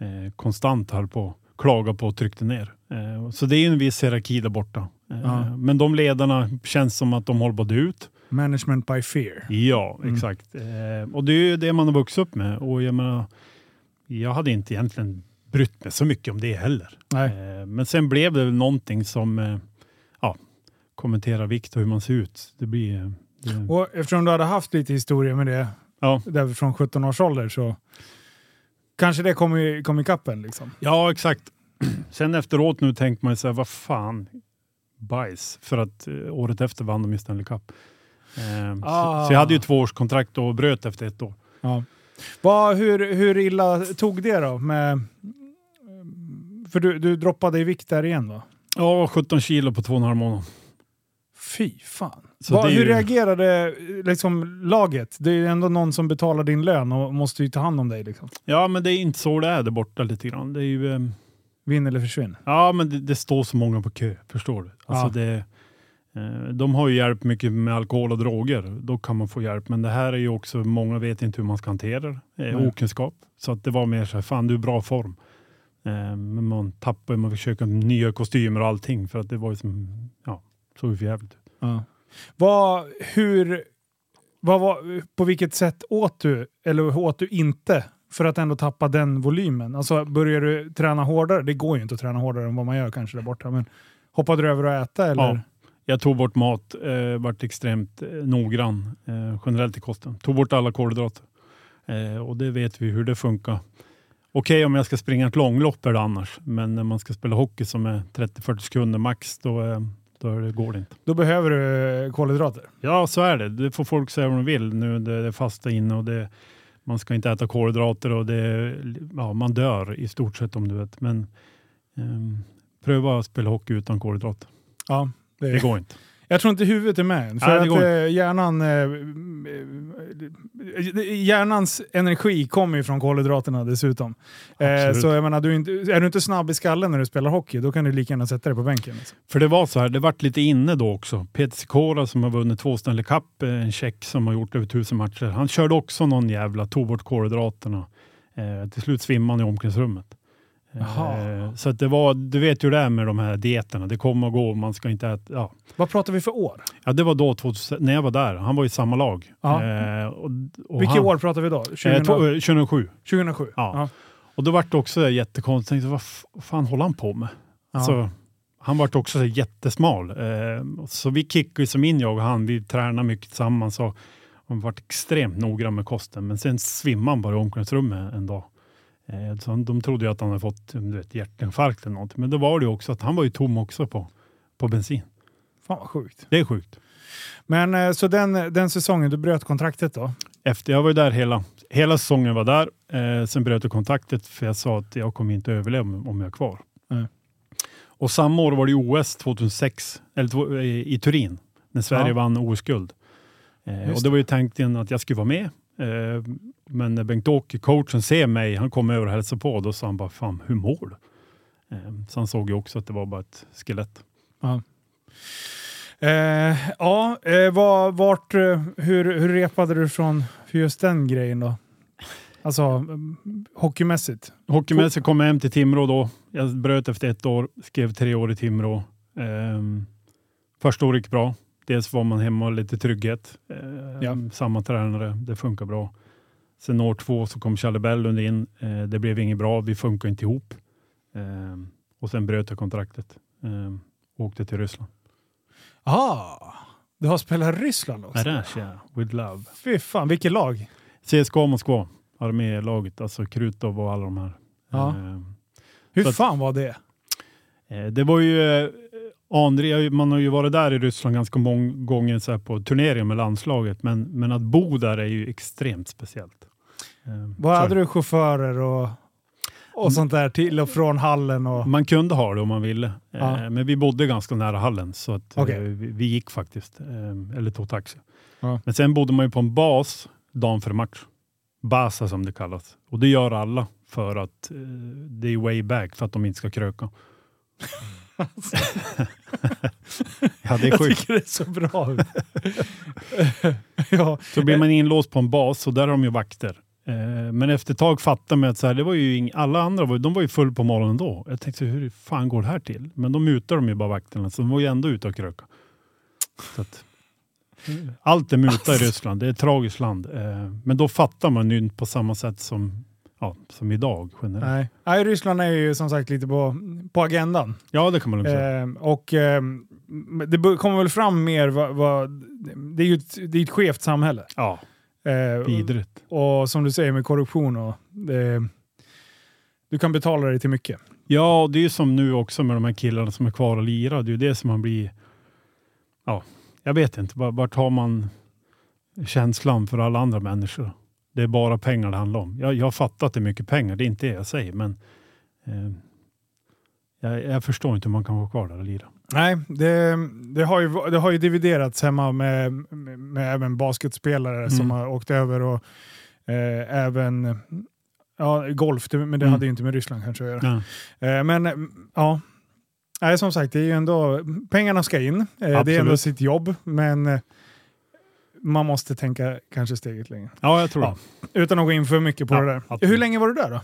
Speaker 2: eh, konstant höll på klaga på och tryckte ner. Eh, så det är ju en viss hierarki där borta. Eh,
Speaker 1: Ja.
Speaker 2: Men de ledarna känns som att de håller på att ut.
Speaker 1: management by fear.
Speaker 2: Ja,
Speaker 1: Mm.
Speaker 2: exakt. Eh, och det är ju det man har vuxit upp med. Och jag menar, jag hade inte egentligen brytt mig så mycket om det heller. Eh, Men sen blev det väl någonting som eh, ja, kommenterar vikt och hur man ser ut. Det blir... eh, Det,
Speaker 1: Och eftersom du hade haft lite historia med det
Speaker 2: ja.
Speaker 1: där från 17 års ålder så kanske det kom, i, kom ikapp en. Liksom.
Speaker 2: ja, exakt. Sen efteråt nu tänker man ju så här, vad fan, bajs. För att eh, året efter vann de ju Stanley Cup. Eh,
Speaker 1: Ah.
Speaker 2: så, så jag hade ju två års kontrakt och bröt efter ett år.
Speaker 1: Ja. Vad, hur, hur illa tog det då? Med, för du, du droppade i vikt där igen va?
Speaker 2: Ja, 17 kilo på två och en halv månad.
Speaker 1: Fy fan.
Speaker 2: Är
Speaker 1: hur
Speaker 2: ju-
Speaker 1: reagerade liksom, laget? Det är ju ändå någon som betalar din lön och måste ju ta hand om dig. Liksom.
Speaker 2: Ja, men det är inte så det är där borta lite grann. Det är ju... Eh,
Speaker 1: Vinn eller försvinn.
Speaker 2: Ja, men det, det står så många på kö, förstår du? Alltså
Speaker 1: Ja.
Speaker 2: det, eh, de har ju hjälp mycket med alkohol och droger. Då kan man få hjälp. Men det här är ju också, många vet inte hur man ska hantera det. Eh, okunskap. Så att det var mer så här, fan du är bra form. Eh, men man tappar man försöker nya kostymer och allting. För att det var ju som, ja, såg ju för jävligt ut.
Speaker 1: Ja. Vad, hur, vad var, på vilket sätt åt du, eller åt du inte, för att ändå tappa den volymen? Alltså börjar du träna hårdare? Det går ju inte att träna hårdare än vad man gör kanske där borta, men hoppade du över att äta eller?
Speaker 2: Ja. Jag tog bort mat, eh, vart extremt eh, noggrann eh, generellt i kosten. Tog bort alla kolhydrater. Eh, och det vet vi hur det funkar. Okej om jag ska springa ett långlopp det annars, men när man ska spela hockey som är 30-40 sekunder max, då, eh, då går det inte.
Speaker 1: Då behöver du eh, kolhydrater.
Speaker 2: Ja, så är det. Det får folk säga vad de vill. Nu det är fasta inne och det, man ska inte äta kolhydrater och det, ja, man dör i stort sett om du vet. Men ehm, pröva att spela hockey utan kolhydrater.
Speaker 1: Ja, det,
Speaker 2: Det går inte.
Speaker 1: Jag tror inte huvudet är med än. För
Speaker 2: Nej,
Speaker 1: att eh, hjärnan... Eh, eh, hjärnans energi kommer ju från kolhydraterna dessutom. Eh, så jag menar, du är, inte, är du inte snabb i skallen när du spelar hockey, då kan du lika gärna sätta dig på bänken. Liksom.
Speaker 2: För det var så här, det vart lite inne då också. Peter Sikora som har vunnit två Stanley Cup, eh, en tjeck som har gjort över tusen matcher. Han körde också någon jävla, tog bort kolhydraterna. Eh, till slut svimmade han i omklädningsrummet.
Speaker 1: Jaha.
Speaker 2: Eh, så att det var, du vet ju det är med de här dieterna. Det kommer och går, man ska inte äta. Ja.
Speaker 1: Vad pratar vi för år?
Speaker 2: ja, det var då 2000, när jag var där. Han var i samma lag. Eh, och, och
Speaker 1: Vilket
Speaker 2: han,
Speaker 1: år pratar vi då? 2000,
Speaker 2: Eh, två- eh, 2007.
Speaker 1: 2007?
Speaker 2: Ja. Och då vart det också jättekonstigt. Tänkte, vad fan håller han på med? Alltså, han vart också så jättesmal. Eh, så vi kickade som in, jag och han. Vi tränade mycket tillsammans och han vart extremt noggrann med kosten. Men sen svimmade han bara i omklädningsrummet en dag. Eh, så de trodde ju att han hade fått du vet, hjärtinfarkt eller något. Men då var det ju också att han var ju tom också på, på bensin.
Speaker 1: Fan vad sjukt.
Speaker 2: Det är sjukt.
Speaker 1: Men eh, så den, den säsongen, du bröt kontraktet då?
Speaker 2: Efter, jag var ju där hela, hela säsongen var där. Eh, sen bröt jag kontaktet för jag sa att jag kommer inte överleva om jag är kvar.
Speaker 1: Nej.
Speaker 2: Och samma år var det OS 2006 eller, i, Turin när Sverige
Speaker 1: Ja.
Speaker 2: vann OS-guld. Eh, och det var ju tanken att jag skulle vara med. Eh, men när Bengt-Åke, coachen, ser mig, han kom över och hälsade på. Då sa han bara, fan hur mår du? Eh, så han såg ju också att det var bara ett skelett.
Speaker 1: Eh, ja, eh, var, vart, eh, hur, hur repade du från för just den grejen då? Alltså mm, hockeymässigt?
Speaker 2: Hockeymässigt kom jag hem till Timrå då. Jag bröt efter ett år, skrev tre år i Timrå. Ehm, första året gick bra. Dels var man hemma och lite trygghet. Ehm,
Speaker 1: Ja.
Speaker 2: Samma tränare, det funkar bra. Sen år två så kom Challe Bellund in. Ehm, det blev inget bra, vi funkar inte ihop. Ehm, och sen bröt jag kontraktet. Och åkte till Ryssland.
Speaker 1: Ah, du har spelat Ryssland också?
Speaker 2: Arasha, with love.
Speaker 1: Fy fan, vilket lag?
Speaker 2: CSKA Moskva, armélaget, alltså Krutov och alla de här.
Speaker 1: Ja.
Speaker 2: Ehm,
Speaker 1: Hur
Speaker 2: Så att-
Speaker 1: fan var det?
Speaker 2: Eh, Det var ju eh, André, man har ju varit där i Ryssland ganska många gånger så på turneringar med landslaget, men, men att bo där är ju extremt speciellt. Eh,
Speaker 1: Vad
Speaker 2: så-
Speaker 1: hade du chaufförer och, och sånt där till och från hallen? Och,
Speaker 2: Man kunde ha det om man ville,
Speaker 1: Ja.
Speaker 2: eh, men vi bodde ganska nära hallen så att, eh,
Speaker 1: Okej.
Speaker 2: vi, gick faktiskt, eh, eller tog taxi.
Speaker 1: Ja.
Speaker 2: Men sen bodde man ju på en bas dagen före match. Basa som det kallas. Och det gör alla för att eh, det är way back för att de inte ska kröka. ja, det är
Speaker 1: jag
Speaker 2: sjukt.
Speaker 1: tycker det är så bra ja,
Speaker 2: Så blir man inlåst på en bas och där har de ju vakter. Eh, Men efter ett tag fattade man att så här, det var ju ing- alla andra var, de var ju full på morgonen då. Jag tänkte, hur fan går det här till? Men de mutar de ju bara vakterna, så de var ju ändå ute och kröka. Att, allt är muta i Ryssland, det är ett tragiskt land. Eh, Men då fattar man ju inte på samma sätt som, ja, som idag generellt.
Speaker 1: nej. nej, Ryssland är ju som sagt lite på, på agendan.
Speaker 2: Ja, det kan man lugnt säga.
Speaker 1: Eh, och eh, det kommer väl fram mer vad, vad, det är ju ett, det är ett skevt samhälle.
Speaker 2: Ja,
Speaker 1: Eh,
Speaker 2: vidrigt.
Speaker 1: och som du säger med korruption och det, du kan betala dig till mycket.
Speaker 2: Ja, och det är ju som nu också med de här killarna som är kvar och lirar. Det är ju det som man blir... Ja, jag vet inte. Var- Vart har man känslan för alla andra människor? Det är bara pengar det handlar om. Jag, jag fattar att det är mycket pengar, det är inte det jag säger, men eh, jag, jag förstår inte hur man kan vara kvar där och lira.
Speaker 1: Nej, det, det, har ju, det har ju dividerats hemma med, med, med även basketspelare som
Speaker 2: Mm.
Speaker 1: har åkt över och eh, även ja, golf, men det
Speaker 2: Mm.
Speaker 1: hade ju inte med Ryssland kanske att göra. Eh, men ja, Nej, som sagt, det är ju ändå, pengarna ska in. Eh, det är ändå
Speaker 2: Absolut.
Speaker 1: sitt jobb, men eh, man måste tänka kanske steget längre.
Speaker 2: ja, jag tror
Speaker 1: Ja,
Speaker 2: det.
Speaker 1: Utan att gå in för mycket på
Speaker 2: Ja,
Speaker 1: det där.
Speaker 2: absolut.
Speaker 1: Hur länge var du där då?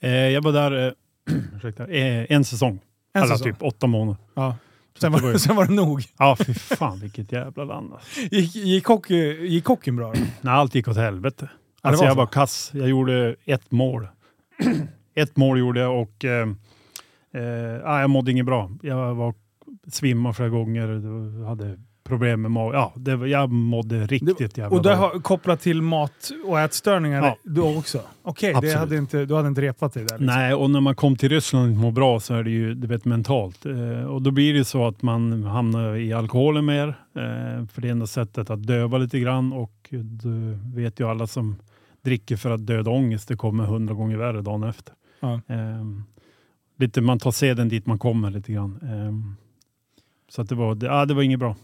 Speaker 2: Eh, jag var där eh, ursäkta, eh, en säsong.
Speaker 1: En
Speaker 2: Eller
Speaker 1: säsong?
Speaker 2: typ åtta månader.
Speaker 1: Ja. Sen
Speaker 2: var
Speaker 1: sen var det nog.
Speaker 2: Ja, fy fan vilket jävla land. alltså.
Speaker 1: Gick, gick, hockey, gick hockeyn bra?
Speaker 2: Nej, allt gick åt helvete. Alltså
Speaker 1: var
Speaker 2: jag var kass. Jag gjorde ett mål. ett mål gjorde jag och eh, eh, jag mådde inget bra. Jag var svimmade flera gånger. Hade problem med magen. Ja, det, jag mådde riktigt jävla
Speaker 1: Och det har kopplat till mat och ätstörningar
Speaker 2: Ja.
Speaker 1: då också? Okej, det
Speaker 2: Absolut.
Speaker 1: hade inte, du hade inte repat dig där? Liksom.
Speaker 2: Nej, och när man kom till Ryssland och inte mår bra så är det ju du vet, mentalt. Eh, och då blir det så att man hamnar i alkoholen mer. Eh, för det är enda sättet att döva lite grann. Och du vet ju alla som dricker för att döda ångest, det kommer hundra gånger värre dagen efter.
Speaker 1: Ja.
Speaker 2: Eh, lite, man tar seden dit man kommer lite grann. Eh, så att det, var, det, ja, det var inget bra.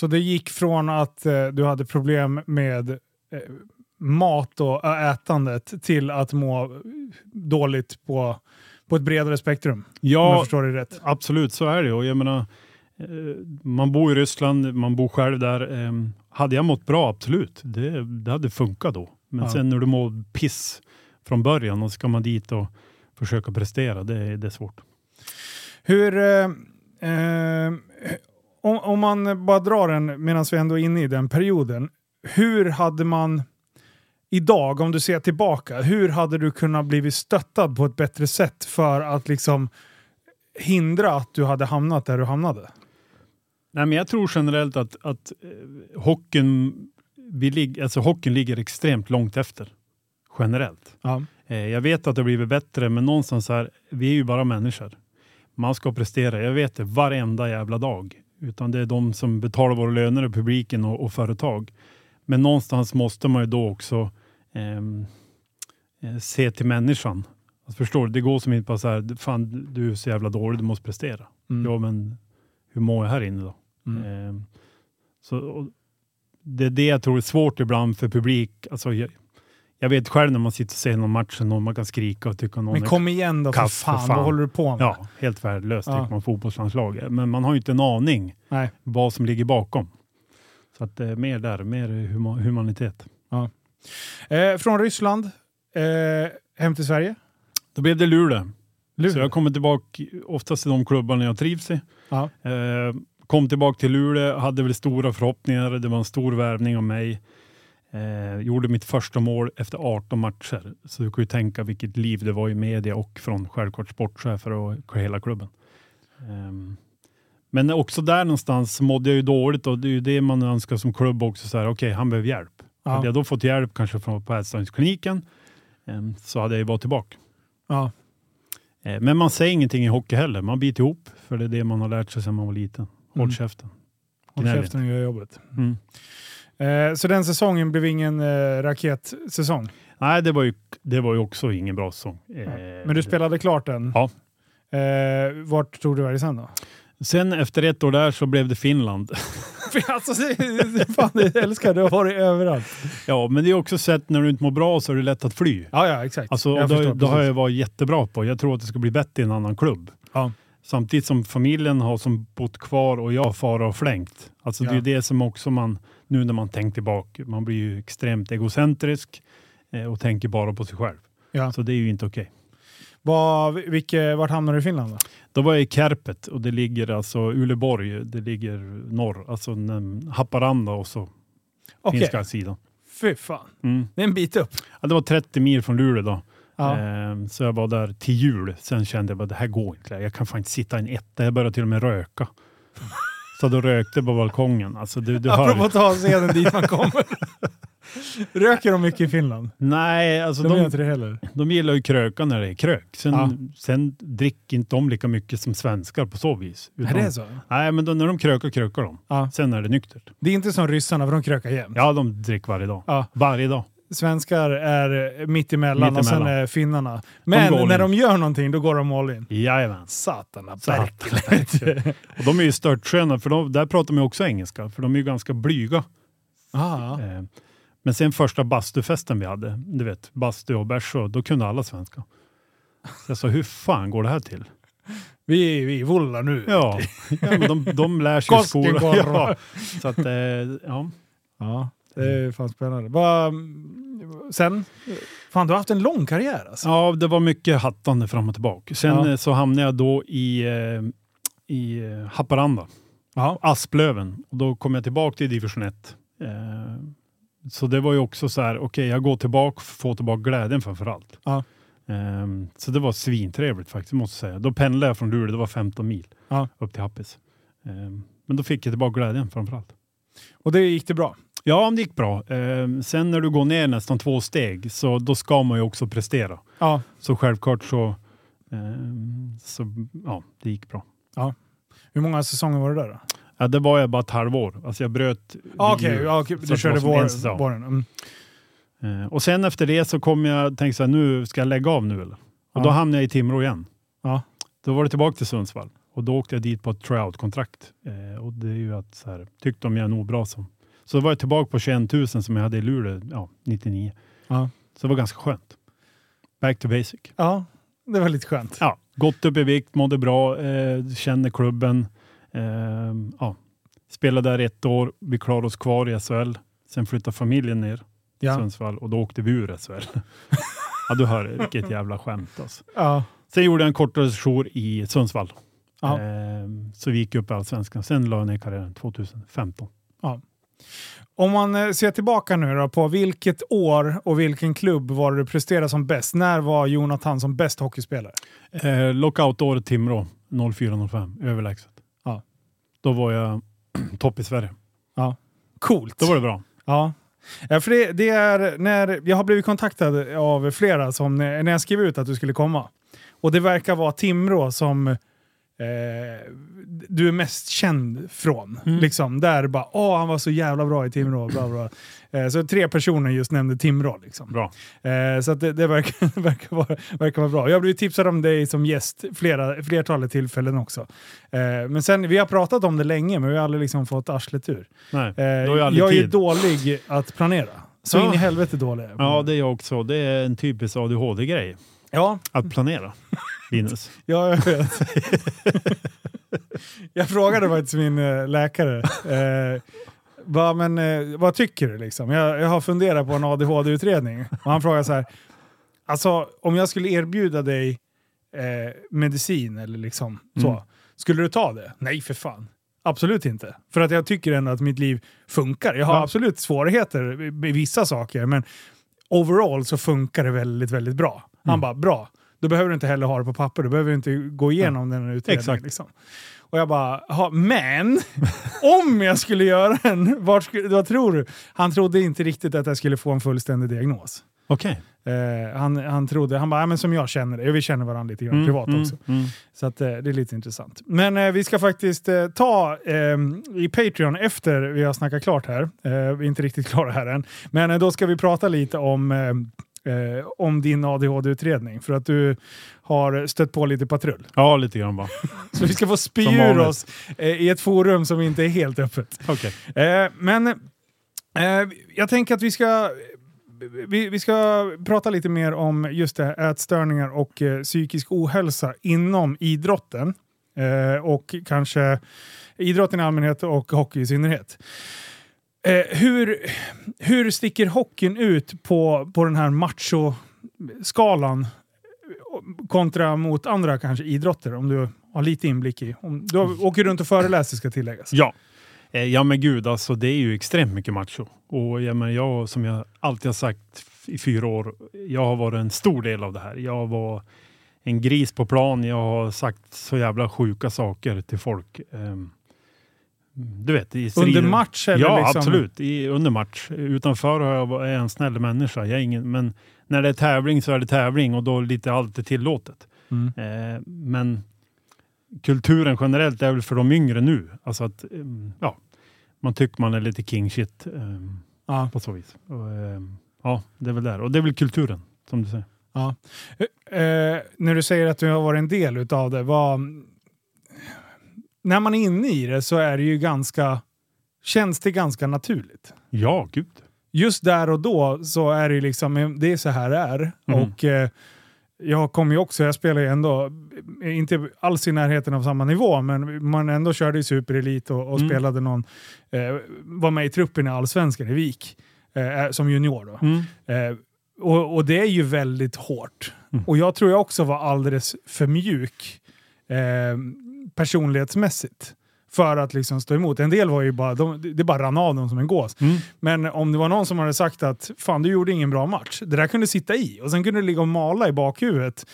Speaker 1: Så det gick från att eh, du hade problem med eh, mat och ätandet till att må dåligt på, på ett bredare spektrum. Om jag
Speaker 2: Ja,
Speaker 1: förstår det rätt.
Speaker 2: absolut så är det. Och jag menar, eh, man bor i Ryssland, man bor själv där. Eh, hade jag mått bra, absolut. Det, det hade funkat då. Men
Speaker 1: Ja.
Speaker 2: sen när du mår piss från början och ska man dit och försöka prestera, det, är- det är svårt.
Speaker 1: Hur... Eh, eh, om, om man bara drar den medan vi ändå är inne i den perioden. Hur hade man idag, om du ser tillbaka, hur hade du kunnat blivit stöttad på ett bättre sätt för att liksom hindra att du hade hamnat där du hamnade?
Speaker 2: Nej, men jag tror generellt att, att eh, hockeyn, vi lig, alltså, hockeyn ligger extremt långt efter. Generellt.
Speaker 1: Ja.
Speaker 2: Eh, jag vet att det har blivit bättre, men någonstans här, vi är ju bara människor. Man ska prestera, jag vet det, varenda jävla dag. Utan det är de som betalar våra löner, och publiken och, och företag. Men någonstans måste man ju då också ehm, eh, se till människan. Alltså, förstår du? Det går som inte bara så här, fan du är så jävla dålig, du måste prestera.
Speaker 1: Mm.
Speaker 2: Ja, men hur mår jag här inne då?
Speaker 1: Mm.
Speaker 2: Ehm, så, det är det jag tror är svårt ibland för publik. Alltså, jag, vet själv när man sitter och ser någon match och man kan skrika och tycka någon
Speaker 1: Men kom igen då för
Speaker 2: kass för
Speaker 1: fan,
Speaker 2: fan.
Speaker 1: vad håller du på med?
Speaker 2: ja, helt värdelöst
Speaker 1: Ja.
Speaker 2: tycker man fotbollslandslag. Men man har ju inte en aning
Speaker 1: Nej.
Speaker 2: vad som ligger bakom. Så att är mer där, mer huma, humanitet.
Speaker 1: Eh, från Ryssland eh, hem till Sverige.
Speaker 2: Då blev det Luleå.
Speaker 1: Luleå.
Speaker 2: Så jag kommer tillbaka oftast till de klubbarna jag trivs i.
Speaker 1: Ja.
Speaker 2: Eh, kom tillbaka till Luleå, hade väl stora förhoppningar. Det var en stor värvning av mig. Eh, gjorde mitt första mål efter 18 matcher. Så du kan ju tänka vilket liv det var i media och från självklart sportchefer och hela klubben. Ehm, men också där någonstans mådde jag ju dåligt och det är ju det man önskar som klubb också. Okej, han behöver hjälp.
Speaker 1: Ja.
Speaker 2: Hade jag då fått hjälp kanske från på ätstörningskliniken ehm, så hade jag ju varit tillbaka.
Speaker 1: Ja.
Speaker 2: Eh, Men man säger ingenting i hockey heller. Man biter ihop för det är det man har lärt sig sedan man var liten. Håll
Speaker 1: Mm.
Speaker 2: käften.
Speaker 1: Håll käften och gör jobbet.
Speaker 2: Mm.
Speaker 1: Eh, så den säsongen blev ingen eh, raketsäsong.
Speaker 2: Nej, det var, ju, det var ju också ingen bra säsong. Eh,
Speaker 1: Men du spelade klart den.
Speaker 2: Ja.
Speaker 1: Eh, vart tog du vägen sen då?
Speaker 2: Sen efter ett år där så blev det Finland.
Speaker 1: alltså, fan, jag älskar det. Du har varit överallt.
Speaker 2: ja, men det är också sett när du inte mår bra så är det lätt att fly.
Speaker 1: Ja, ja, exakt.
Speaker 2: Alltså,
Speaker 1: Jag
Speaker 2: då, då har jag varit jättebra på. Jag tror att det ska bli bättre i en annan klubb.
Speaker 1: Ja.
Speaker 2: Samtidigt som familjen har som bott kvar och jag har fara och flängt. Alltså det är
Speaker 1: Ja.
Speaker 2: det som också man, nu när man tänker tillbaka, man blir ju extremt egocentrisk eh, och tänker bara på sig själv.
Speaker 1: Ja.
Speaker 2: Så det är ju inte okej.
Speaker 1: Var, vilke, vart hamnade du i Finland då?
Speaker 2: Då var jag i Kärpet och det ligger alltså Uleborg, det ligger norr, alltså Haparanda och så
Speaker 1: Okej,
Speaker 2: finska sidan.
Speaker 1: fy fan.
Speaker 2: Mm.
Speaker 1: Det är en bit upp.
Speaker 2: Ja, det var 30 mil från Luleå då.
Speaker 1: Ja.
Speaker 2: Ehm, så jag var där till jul. Sen kände jag att det här går inte. Jag kan fan inte sitta i en etta. Jag började till och med röka. Så då rökte på balkongen. Alltså, du, du
Speaker 1: Apropå
Speaker 2: hör.
Speaker 1: att ta scenen dit man kommer. Röker de mycket i Finland?
Speaker 2: Nej, alltså
Speaker 1: De gör
Speaker 2: de,
Speaker 1: inte det heller.
Speaker 2: de gillar ju kröka när det är krök. Sen,
Speaker 1: Ja.
Speaker 2: sen dricker inte de lika mycket som svenskar på så vis.
Speaker 1: Nej,
Speaker 2: Utan-
Speaker 1: det är så?
Speaker 2: Nej, men då, när de krökar, krökar de.
Speaker 1: Ja.
Speaker 2: Sen är det nyktert.
Speaker 1: Det är inte som ryssarna, för de krökar jämt.
Speaker 2: Ja, de dricker varje dag.
Speaker 1: Ja.
Speaker 2: Varje dag.
Speaker 1: Svenskar är mitt emellan
Speaker 2: Mitt
Speaker 1: och sen är finnarna. Men
Speaker 2: all
Speaker 1: när de gör någonting, då går de all in.
Speaker 2: Jajamän.
Speaker 1: Satana
Speaker 2: Satan.
Speaker 1: Berkeley.
Speaker 2: Och de är ju störtsköna, för de, där pratar de ju också engelska. För de är ju ganska blyga.
Speaker 1: ah,
Speaker 2: Eh, Men sen första bastufesten vi hade, du vet, bastu och bärs, då kunde alla svenska. Så jag sa, hur fan går det här till?
Speaker 1: vi, vi vullar nu.
Speaker 2: Ja, ja men de, de lär sig i skolan. Ja, så att, eh, ja.
Speaker 1: Ja, det är fan spännande. Va, sen? Fan, du har haft en lång karriär alltså.
Speaker 2: ja, det var mycket hattande fram och tillbaka. Sen
Speaker 1: Ja.
Speaker 2: eh, så hamnade jag då i, eh, i eh, Haparanda,
Speaker 1: Ja.
Speaker 2: Asplöven. Och då kom jag tillbaka till division 1. Eh, så det var ju också så här, okej, jag går tillbaka, får tillbaka glädjen framför allt.
Speaker 1: Ja.
Speaker 2: Ehm, så det var svintrevligt faktiskt, måste jag säga. Då pendlade jag från Luleå, det var 15 mil
Speaker 1: Ja.
Speaker 2: upp till Happis. Ehm, men då fick jag tillbaka glädjen framför allt.
Speaker 1: Och det gick det bra?
Speaker 2: Ja, det gick bra. Ehm, sen när du går ner nästan två steg, så då ska man ju också prestera.
Speaker 1: Ja.
Speaker 2: Så självklart så, ehm, så ja, det gick bra.
Speaker 1: Hur många säsonger var det där då?
Speaker 2: Ja, det var jag bara ett halvår. Alltså jag bröt
Speaker 1: Ah, Okej, ja, okej,
Speaker 2: Så
Speaker 1: du körde vår, våren. Mm.
Speaker 2: Eh, och sen efter det så kom jag tänkte så här, nu ska jag lägga av nu eller? Och då
Speaker 1: Ja.
Speaker 2: hamnade jag i Timrå igen.
Speaker 1: Ja.
Speaker 2: Då var det tillbaka till Sundsvall. Och då åkte jag dit på ett tryout-kontrakt. Och det är ju att så här, tyckte de jag är nog bra som. Så då var jag tillbaka på 21 000 som jag hade i Luleå ja, 99.
Speaker 1: Ja.
Speaker 2: Så det var ganska skönt. Back to basic.
Speaker 1: ja, det var lite skönt.
Speaker 2: Ja, gått upp i vikt, mådde bra, eh, känner klubben. Eh, ja. Spelade där ett år, vi klarade oss kvar i SHL. Sen flyttade familjen ner till
Speaker 1: Ja.
Speaker 2: Sundsvall och då åkte vi ur SHL. ja, du hör vilket jävla skämt alltså.
Speaker 1: Ja.
Speaker 2: Sen gjorde jag en kortare jour i Sundsvall.
Speaker 1: Ja.
Speaker 2: Eh, så vi gick upp i Allsvenskan. Sen la jag ner karriären 2015.
Speaker 1: Om man eh, ser tillbaka nu då på vilket år och vilken klubb var det du presterade som bäst? När var Jonathan som bäst hockeyspelare?
Speaker 2: Eh, Lockout-året Timrå 04-05, överlägset.
Speaker 1: Ja.
Speaker 2: Då var jag topp i Sverige.
Speaker 1: Coolt!
Speaker 2: Då var det bra.
Speaker 1: Ja. Ja, för det, det är när jag har blivit kontaktad av flera som när jag skrev ut att du skulle komma. Och det verkar vara Timrå som eh, du är mest känd från.
Speaker 2: Mm.
Speaker 1: Liksom, där bara åh han var så jävla bra i Timrå. Bla, bla. Eh, så tre personer just nämnde Timrå. Liksom.
Speaker 2: Bra.
Speaker 1: Eh, så det, det verkar, verkar, vara, verkar vara bra. Jag har blivit tipsad om dig som gäst flera, flertalet tillfällen också. Eh, men sen, vi har pratat om det länge men vi har aldrig liksom fått arslet ur.
Speaker 2: Nej,
Speaker 1: Eh,
Speaker 2: jag
Speaker 1: jag är
Speaker 2: tid.
Speaker 1: dålig att planera. Så
Speaker 2: Ja.
Speaker 1: in i helvete dålig.
Speaker 2: Ja, det är jag också. Det är en typisk ADHD-grej.
Speaker 1: ja,
Speaker 2: Att planera. Linus.
Speaker 1: ja, jag vet. jag frågade faktiskt min eh, läkare. Eh, vad, men, eh, vad tycker du liksom? Jag, jag har funderat på en ADHD-utredning. Och han frågade så här. Alltså om jag skulle erbjuda dig eh, medicin eller liksom så.
Speaker 2: Mm.
Speaker 1: Skulle du ta det? Nej för fan. Absolut inte. För att jag tycker ändå att mitt liv funkar. Jag har
Speaker 2: Ja.
Speaker 1: absolut svårigheter i i vissa saker, men overall så funkar det väldigt, väldigt bra. Han
Speaker 2: Mm.
Speaker 1: bara, bra. Då behöver du inte heller ha det på papper. Du behöver inte gå igenom den här utredningen.
Speaker 2: Exakt.
Speaker 1: Liksom. Och jag bara, "Jaha, men om jag skulle göra en, vart skulle, vad tror du? Han trodde inte riktigt att jag skulle få en fullständig diagnos.
Speaker 2: Okej.
Speaker 1: Eh, han, han trodde, han bara, ja, men som jag känner det. Vi känner varandra lite grann
Speaker 2: Mm,
Speaker 1: privat
Speaker 2: mm,
Speaker 1: också.
Speaker 2: mm.
Speaker 1: Så att, eh, det är lite intressant. Men eh, vi ska faktiskt eh, ta eh, i Patreon efter vi har snackat klart här. Eh, vi är inte riktigt klara här än. Men eh, då ska vi prata lite om, eh, om din ADHD-utredning. För att du har stött på lite patrull.
Speaker 2: Ja, lite grann bara.
Speaker 1: Så vi ska få spy ur oss eh, i ett forum som inte är helt öppet.
Speaker 2: Okej.
Speaker 1: Eh, men eh, jag tänker att vi ska, vi, vi ska prata lite mer om just det, här, ätstörningar och eh, psykisk ohälsa inom idrotten. Eh, och kanske idrotten i allmänhet och hockey i synnerhet. Eh, hur, hur sticker hockeyn ut på, på den här machoskalan eh, kontra mot andra kanske idrotter? Om du har lite inblick i. Om, du åker runt och föreläser ska tilläggas.
Speaker 2: Ja. Eh, Ja men gud, alltså det är ju extremt mycket macho. Och jag, men jag, som jag alltid har sagt i fyra år, jag har varit en stor del av det här. Jag var en gris på plan. Jag har sagt så jävla sjuka saker till folk. Ehm, du vet, i strider.
Speaker 1: Under match eller
Speaker 2: Ja,
Speaker 1: liksom?
Speaker 2: absolut. I, under match. Utanför har jag, är jag en snäll människa. Jag är ingen, men när det är tävling så är det tävling och då är lite allt är tillåtet.
Speaker 1: Mm.
Speaker 2: Eh, men kulturen generellt är väl för de yngre nu. Alltså att ehm, ja, man tycker man är lite king shit ehm,
Speaker 1: Ja.
Speaker 2: på så vis. Och, ehm, ja, det är väl där. Och det är väl kulturen som du säger.
Speaker 1: Ja. Eh, när du säger att du har varit en del utav det, vad, när man är inne i det så är det ju ganska, känns det ganska naturligt.
Speaker 2: Ja, gud.
Speaker 1: Just där och då så är det liksom, det är så här det är.
Speaker 2: Mm.
Speaker 1: Och eh, jag kommer ju också, jag spelar ju ändå, eh, inte alls i närheten av samma nivå, men man ändå körde i superelit och, och
Speaker 2: Mm.
Speaker 1: spelade någon, eh, var med i truppen i Allsvenskan i Vik, eh, som junior då.
Speaker 2: Mm.
Speaker 1: Eh, och, och det är ju väldigt hårt.
Speaker 2: Mm.
Speaker 1: Och jag tror jag också var alldeles för mjuk eh, personlighetsmässigt för att liksom stå emot. En del var ju bara, de, det bara rann av dem som en gås.
Speaker 2: Mm.
Speaker 1: Men om det var någon som hade sagt att fan du gjorde ingen bra match, det där kunde sitta i och sen kunde det ligga och mala i bakhuvudet.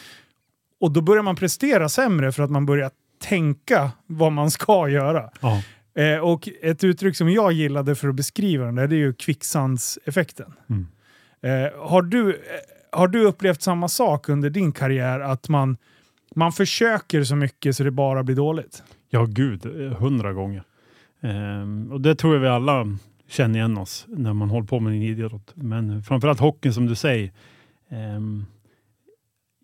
Speaker 1: Och då börjar man prestera sämre för att man börjar tänka vad man ska göra.
Speaker 2: Ja.
Speaker 1: Eh, och ett uttryck som jag gillade för att beskriva den där, det är ju kvicksandseffekten.
Speaker 2: Mm.
Speaker 1: Eh, har, du, eh, har du upplevt samma sak under din karriär? Att man, man försöker så mycket så det bara blir dåligt?
Speaker 2: ja, gud. eh, Hundra gånger. Ehm, och det tror jag vi alla känner igen oss när man håller på med en idrott. Men framförallt hockeyn som du säger. ehm,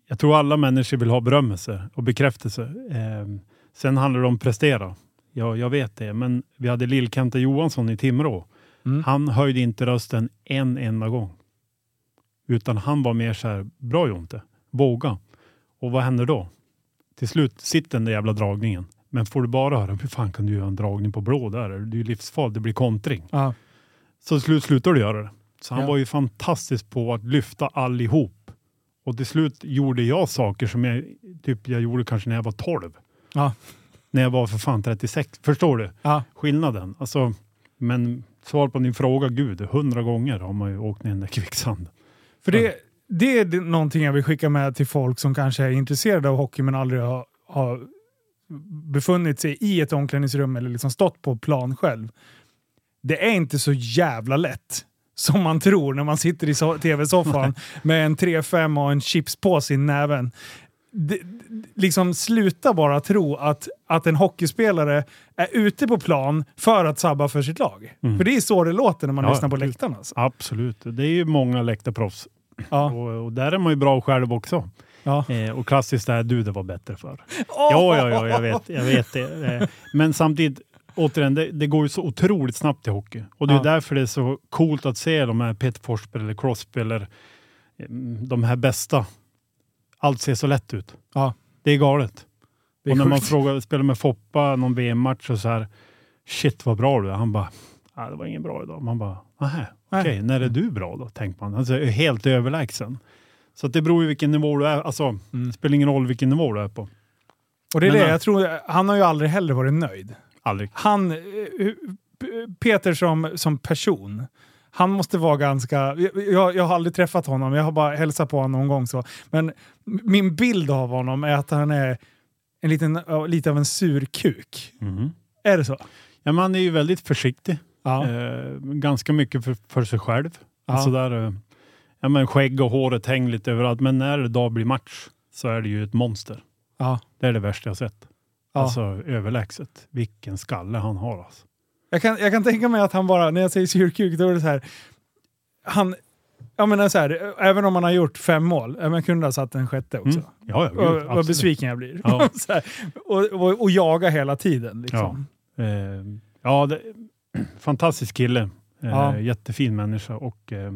Speaker 2: jag tror alla människor vill ha berömmelse och bekräftelse. Ehm, Sen handlar det om prestera. Ja, jag vet det, men vi hade Lill-Kenta Johansson i Timrå.
Speaker 1: Mm.
Speaker 2: Han höjde inte rösten en enda gång. Utan han var mer så här, bra Jonte, våga. Och vad händer då? Till slut sitter den där jävla dragningen. Men får du bara höra, hur fan kan du göra en dragning på blå där? Det är ju livsfarligt, det blir kontring.
Speaker 1: Ja.
Speaker 2: Så till slut slutar du göra det. Så han
Speaker 1: Ja.
Speaker 2: var ju fantastisk på att lyfta allihop. Och till slut gjorde jag saker som jag, typ jag gjorde kanske när jag var 12.
Speaker 1: Ja.
Speaker 2: När jag var för fan 36. Förstår du
Speaker 1: Ja.
Speaker 2: skillnaden? Alltså, men svar på din fråga, gud, hundra gånger har man ju åkt ner i kvicksanden.
Speaker 1: För det, det är någonting jag vill skicka med till folk som kanske är intresserade av hockey men aldrig har, har befunnit sig i ett omklädningsrum eller liksom stått på plan själv. Det är inte så jävla lätt som man tror när man sitter i so- tv-soffan med en 3-5 och en chipspåse i näven. Det, liksom sluta bara tro att, att en hockeyspelare är ute på plan för att sabba för sitt lag.
Speaker 2: Mm.
Speaker 1: För det är så det låter när man
Speaker 2: Ja,
Speaker 1: lyssnar på
Speaker 2: gud.
Speaker 1: läktaren. Alltså.
Speaker 2: Absolut, det är ju många läktarproffs.
Speaker 1: Ja.
Speaker 2: Och, och där är man ju bra själv också.
Speaker 1: Ja.
Speaker 2: Eh, och klassiskt är du, det var bättre för. Ja, ja, ja, jag vet, jag vet det. Eh, Men samtidigt, återigen, det, det går ju så otroligt snabbt i hockey. Och det är
Speaker 1: Ja.
Speaker 2: därför det är så coolt att se de här Peter Forsberg eller Crosby eller mm, de här bästa. Allt ser så lätt ut.
Speaker 1: Ja.
Speaker 2: Det är galet.
Speaker 1: Det är
Speaker 2: och när man frågar, spelar med Foppa någon VM-match och så här, shit vad bra du är. Han bara, ah, det var ingen bra idag. Man bara, nähä, Okej, när är du bra då? Tänker man. Alltså, helt överlägsen. Så det beror ju vilken nivå du är. Alltså,
Speaker 1: Mm.
Speaker 2: det spelar ingen roll vilken nivå du är på.
Speaker 1: Och det är
Speaker 2: Men,
Speaker 1: det,
Speaker 2: äh,
Speaker 1: jag tror, han har ju aldrig heller varit nöjd.
Speaker 2: Aldrig.
Speaker 1: Han, eh, Peter som, som person, han måste vara ganska... Jag, jag, har aldrig träffat honom, jag har bara hälsat på honom någon gång. så. Men min bild av honom är att han är en liten, lite av en surkuk.
Speaker 2: Mhm.
Speaker 1: Är det så?
Speaker 2: Ja, man är ju väldigt försiktig.
Speaker 1: Ja.
Speaker 2: Eh, ganska mycket för, för sig själv.
Speaker 1: Ja.
Speaker 2: Alltså där, eh, ja, men skägg och håret hänger lite överallt. Men när det dag blir match så är det ju ett monster.
Speaker 1: ja.
Speaker 2: Det är det värsta jag sett.
Speaker 1: Ja.
Speaker 2: Alltså överlägset. Vilken skalle han har alltså.
Speaker 1: Jag, kan, jag kan tänka mig att han bara, när jag säger surkuk, då är det så här... Han, jag menar så här, även om han har gjort fem mål, ja, man kunde ha satt en sjätte också.
Speaker 2: Mm. Ja, ja,
Speaker 1: Och, vad besviken jag blir.
Speaker 2: Ja.
Speaker 1: här, och, och, och jaga hela tiden. Liksom.
Speaker 2: Eh, ja, det, fantastisk kille. Eh,
Speaker 1: Ja.
Speaker 2: Jättefin människa och eh,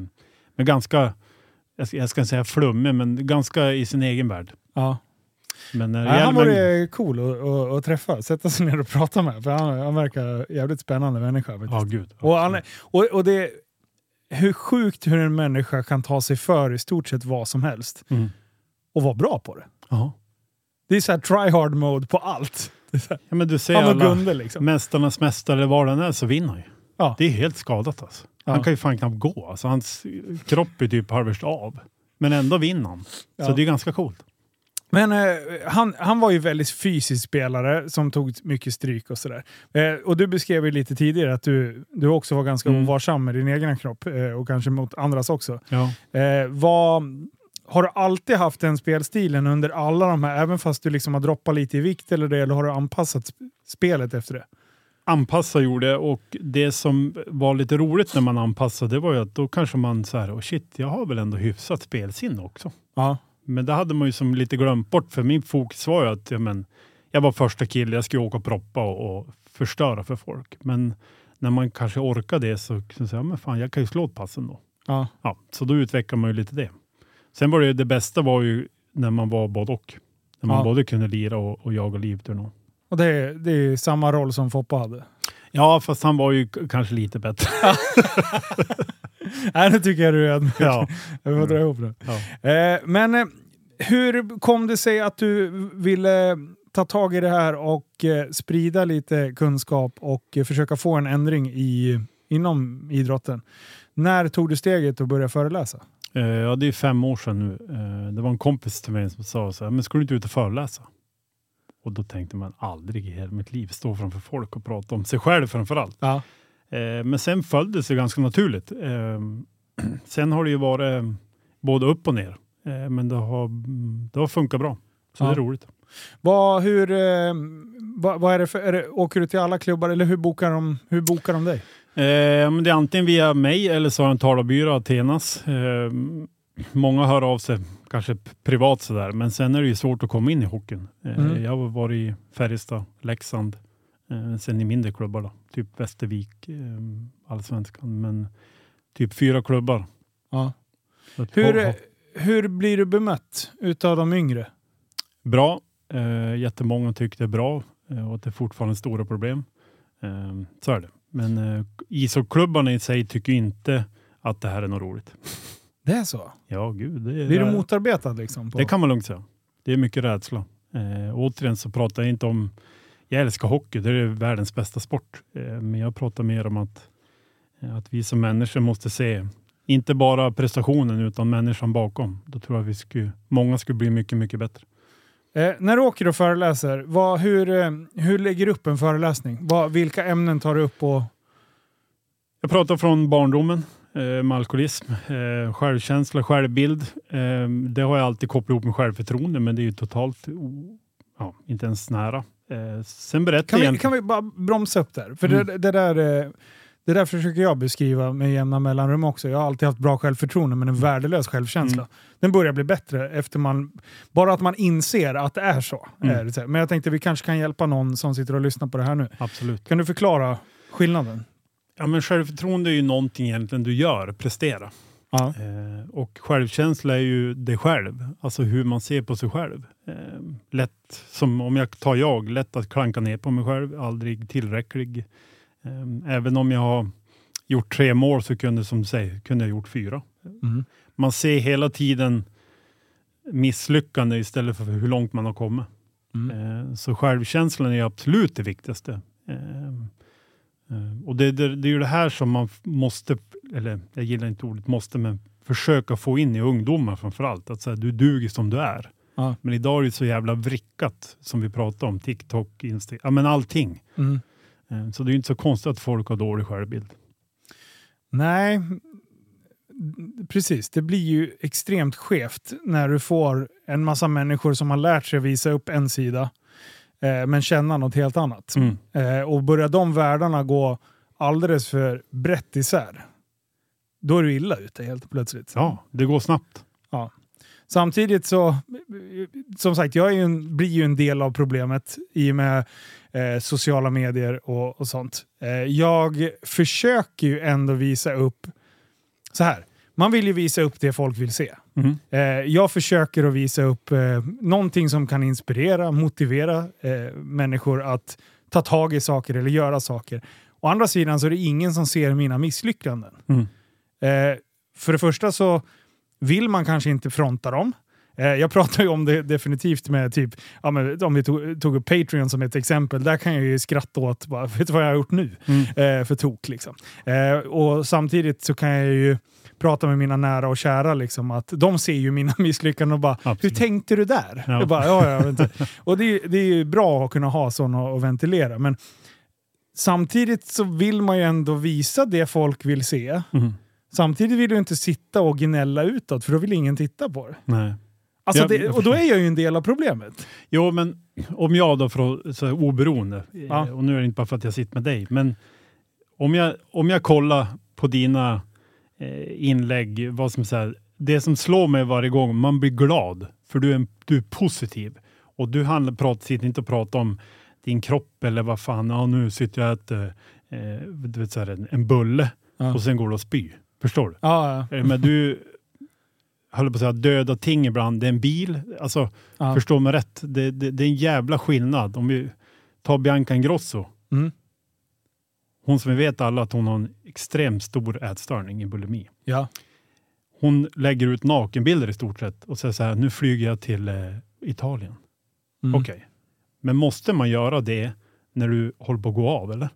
Speaker 2: men ganska, jag ska, jag ska inte säga flummig, men ganska i sin egen värld.
Speaker 1: Ja.
Speaker 2: Men när det
Speaker 1: Nej, han vore cool att, att, att träffa, sätta sig ner och prata med. För han, han verkar jävligt spännande människa. faktiskt.
Speaker 2: Ja, gud.
Speaker 1: och, han, och, och det hur sjukt hur en människa kan ta sig för i stort sett vad som helst
Speaker 2: Mm.
Speaker 1: och vara bra på det.
Speaker 2: Ja.
Speaker 1: Det är så här try hard mode på allt.
Speaker 2: Ja, men du ser
Speaker 1: han och
Speaker 2: alla
Speaker 1: Gunde liksom.
Speaker 2: Mästarnas mästare vad den är så vinner han ju.
Speaker 1: Ja.
Speaker 2: Det är helt skadat alltså.
Speaker 1: Ja.
Speaker 2: Han kan ju fan knappt gå. Alltså, hans kropp är typ halvvägs av. Men ändå vinner han.
Speaker 1: Ja.
Speaker 2: Så det är ganska coolt.
Speaker 1: Men eh, han, han var ju väldigt fysisk spelare som tog mycket stryk och sådär. Eh, och du beskrev ju lite tidigare att du, du också var ganska
Speaker 2: Mm.
Speaker 1: ovarsam med din egen kropp eh, och kanske mot andras också.
Speaker 2: Ja.
Speaker 1: Eh, vad, har du alltid haft den spelstilen under alla de här, även fast du liksom har droppat lite i vikt eller det, eller har du anpassat sp- spelet efter det?
Speaker 2: Anpassa gjorde jag och det som var lite roligt när man anpassade det var ju att då kanske man så här, oh shit, jag har väl ändå hyfsat spelsinne också.
Speaker 1: Ja.
Speaker 2: Men det hade man ju som lite glömt bort för min fokus var ju att ja, men, jag var första kille, jag skulle åka och proppa och, och förstöra för folk. Men när man kanske orkar det så, så säger jag, men fan jag kan ju slå ett pass ändå.
Speaker 1: Ja.
Speaker 2: Ja, så då utvecklar man ju lite det. Sen var det det bästa var ju när man var både och. När man
Speaker 1: Ja.
Speaker 2: både kunde lira och, och jaga livturnor.
Speaker 1: Och det, är- det är samma roll som Foppa hade.
Speaker 2: Ja, fast han var ju kanske lite bättre.
Speaker 1: Nej, nu tycker jag du är ödmjuk.
Speaker 2: ja.
Speaker 1: Jag får dra ihop det.
Speaker 2: Ja.
Speaker 1: Eh, men eh, hur kom det sig att du ville ta tag i det här och eh, sprida lite kunskap och eh, försöka få en ändring i, inom idrotten? När tog du steget att börja föreläsa?
Speaker 2: Eh, ja, det är fem år sedan nu. Eh, det var en kompis till mig som sa så här, men ska du inte ut och föreläsa? Och då tänkte man aldrig i hela mitt liv stå framför folk och prata om sig själv framför allt.
Speaker 1: Ja.
Speaker 2: Eh, men sen föll det sig ganska naturligt. Eh, sen har det ju varit eh, både upp och ner. Men det har, det har funkat bra. Så
Speaker 1: Ja.
Speaker 2: det är roligt.
Speaker 1: Vad, hur, eh, vad, vad är det för, är det, åker du till alla klubbar eller hur bokar de, hur bokar de dig?
Speaker 2: Eh, men det är antingen via mig eller så har jag en talarbyrå, Athenas. Eh, många hör av sig, kanske privat sådär, men sen är det ju svårt att komma in i hockeyn. Eh,
Speaker 1: Mm.
Speaker 2: Jag har varit i Färjestad, Leksand, eh, sen i mindre klubbar då, typ Västervik, eh, Allsvenskan, men typ fyra klubbar.
Speaker 1: Ja. Hur, hur blir du bemött utav de yngre?
Speaker 2: Bra. Eh, jättemånga tycker det är bra eh, och att det är fortfarande stora problem. Eh, så är det. Men eh, ishockeyklubbarna i sig tycker inte att det här är något roligt.
Speaker 1: Det är så?
Speaker 2: Ja, gud. Det, är-
Speaker 1: Blir du motarbetad liksom? På?
Speaker 2: det kan man lugnt säga. Det är mycket rädsla. Eh, återigen så pratar jag inte om... Jag älskar hockey, det är världens bästa sport. Eh, men jag pratar mer om att, eh, att vi som människor måste se inte bara prestationen utan människan bakom. Då tror jag vi skulle, många skulle bli mycket, mycket bättre.
Speaker 1: Eh, när du åker och föreläser, vad, hur, eh, hur lägger du upp en föreläsning? Vad, vilka ämnen tar du upp? Och,
Speaker 2: Jag pratar från barndomen eh, med alkoholism, eh, självkänsla, självbild. Eh, det har jag alltid kopplat ihop med självförtroende, men det är ju totalt ja, inte ens nära. Eh, sen berättar
Speaker 1: kan, vi,
Speaker 2: jag...
Speaker 1: kan vi bara bromsa upp där? För
Speaker 2: Mm.
Speaker 1: det, det, där, eh, det där försöker jag beskriva med jämna mellanrum också. Jag har alltid haft bra självförtroende men en värdelös självkänsla.
Speaker 2: Mm.
Speaker 1: Den börjar bli bättre efter man... Bara att man inser att det är så.
Speaker 2: Mm.
Speaker 1: Det. Men jag tänkte vi kanske kan hjälpa någon som sitter och lyssnar på det här nu.
Speaker 2: Absolut.
Speaker 1: Kan du förklara skillnaden?
Speaker 2: Ja, men självförtroende är ju någonting egentligen du gör, prestera.
Speaker 1: Ja.
Speaker 2: Eh, och självkänsla är ju dig själv, alltså hur man ser på sig själv. Eh, lätt, som om jag tar jag, lätt att klanka ner på mig själv, aldrig tillräcklig. Eh, även om jag har gjort tre mål så kunde, som säger, kunde jag gjort fyra.
Speaker 1: Mm.
Speaker 2: Man ser hela tiden misslyckande istället för hur långt man har kommit.
Speaker 1: Mm.
Speaker 2: Eh, Så självkänslan är absolut det viktigaste. Eh, eh, Och det, det, det är ju det här som man måste, eller jag gillar inte ordet måste, men försöka få in i ungdomar framför allt. Att säga, du duger som du är.
Speaker 1: Ja.
Speaker 2: Men idag är det så jävla vrickat som vi pratar om. TikTok, Insta, ja men allting.
Speaker 1: Mm.
Speaker 2: Eh, Så det är inte så konstigt att folk har dålig självbild.
Speaker 1: Nej, precis. Det blir ju extremt skevt när du får en massa människor som har lärt sig visa upp en sida eh, men känna något helt annat.
Speaker 2: Mm.
Speaker 1: Eh, och börjar de världarna gå alldeles för brett isär, då är du illa ute helt plötsligt.
Speaker 2: Ja, det går snabbt.
Speaker 1: Samtidigt så, som sagt, jag är ju en, blir ju en del av problemet i och med eh, sociala medier och, och sånt. Eh, jag försöker ju ändå visa upp, så här, man vill ju visa upp det folk vill se.
Speaker 2: Mm.
Speaker 1: Eh, jag försöker att visa upp eh, någonting som kan inspirera, motivera eh, människor att ta tag i saker eller göra saker. Å andra sidan så är det ingen som ser mina misslyckanden.
Speaker 2: Mm.
Speaker 1: Eh, för det första så vill man kanske inte fronta dem. Eh, jag pratar ju om det definitivt med typ, ja, men om vi tog, tog upp Patreon som ett exempel, där kan jag ju skratta åt, bara, vet du vad jag har gjort nu?
Speaker 2: Mm.
Speaker 1: Eh, för tok liksom. Eh, och samtidigt så kan jag ju prata med mina nära och kära, liksom, att de ser ju mina misslyckanden och bara “Hur
Speaker 2: Absolut.
Speaker 1: tänkte du där?”
Speaker 2: Ja.
Speaker 1: jag bara, ja, ja, vänta. Och det, är- det är ju bra att kunna ha sådana och ventilera, men samtidigt så vill man ju ändå visa det folk vill se.
Speaker 2: Mm.
Speaker 1: Samtidigt vill du inte sitta och gnälla utåt, för då vill ingen titta på det.
Speaker 2: Nej.
Speaker 1: Alltså det och då är jag ju en del av problemet.
Speaker 2: Jo, men om jag då, för att, så här, oberoende,
Speaker 1: Ja.
Speaker 2: eh, och nu är det inte bara för att jag sitter med dig, men om jag, om jag kollar på dina eh, inlägg, vad som så här, det som slår mig varje gång, man blir glad, för du är, du är positiv. Och du handlar, pratar, sitter inte och pratar om din kropp eller vad fan, ja, nu sitter jag och äter eh, du vet, så här, en, en bulle
Speaker 1: Ja.
Speaker 2: och sen går du och spyr. Förstår du?
Speaker 1: Ja, ja.
Speaker 2: Eh, Men du höll på att säga döda ting ibland, det är en bil. Alltså,
Speaker 1: ja.
Speaker 2: Förstå mig rätt, det, det, det är en jävla skillnad. Om vi tar Bianca Ingrosso.
Speaker 1: Mm.
Speaker 2: Hon som vi vet alla att hon har en extremt stor ätstörning i bulimi.
Speaker 1: ja.
Speaker 2: Hon lägger ut nakenbilder i stort sett och säger så här, nu flyger jag till eh, Italien.
Speaker 1: Mm.
Speaker 2: Okej. Men måste man göra det när du håller på att gå av eller?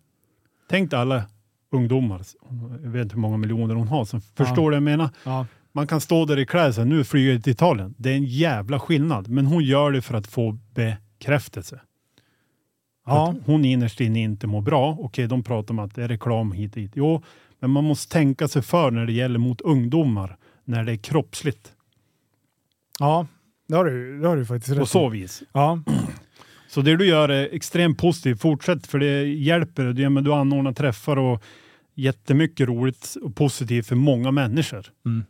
Speaker 2: Tänk dig alla ungdomar, jag vet inte hur många miljoner hon har, som förstår det jag menar.
Speaker 1: Ja.
Speaker 2: Man kan stå där i säga, nu flyger jag till Italien. Det är en jävla skillnad, men hon gör det för att få bekräftelse.
Speaker 1: Ja.
Speaker 2: Att hon innerst inne inte mår bra. Okej, de pratar om att det är reklam hit och dit. Jo, men man måste tänka sig för när det gäller mot ungdomar, när det är kroppsligt.
Speaker 1: ja, det har du, det har du faktiskt rätt
Speaker 2: På så vis.
Speaker 1: Ja.
Speaker 2: Så det du gör är extremt positivt. Fortsätt, för det hjälper. Du, men du anordnar träffar och jättemycket roligt och positivt för många människor.
Speaker 1: Mm.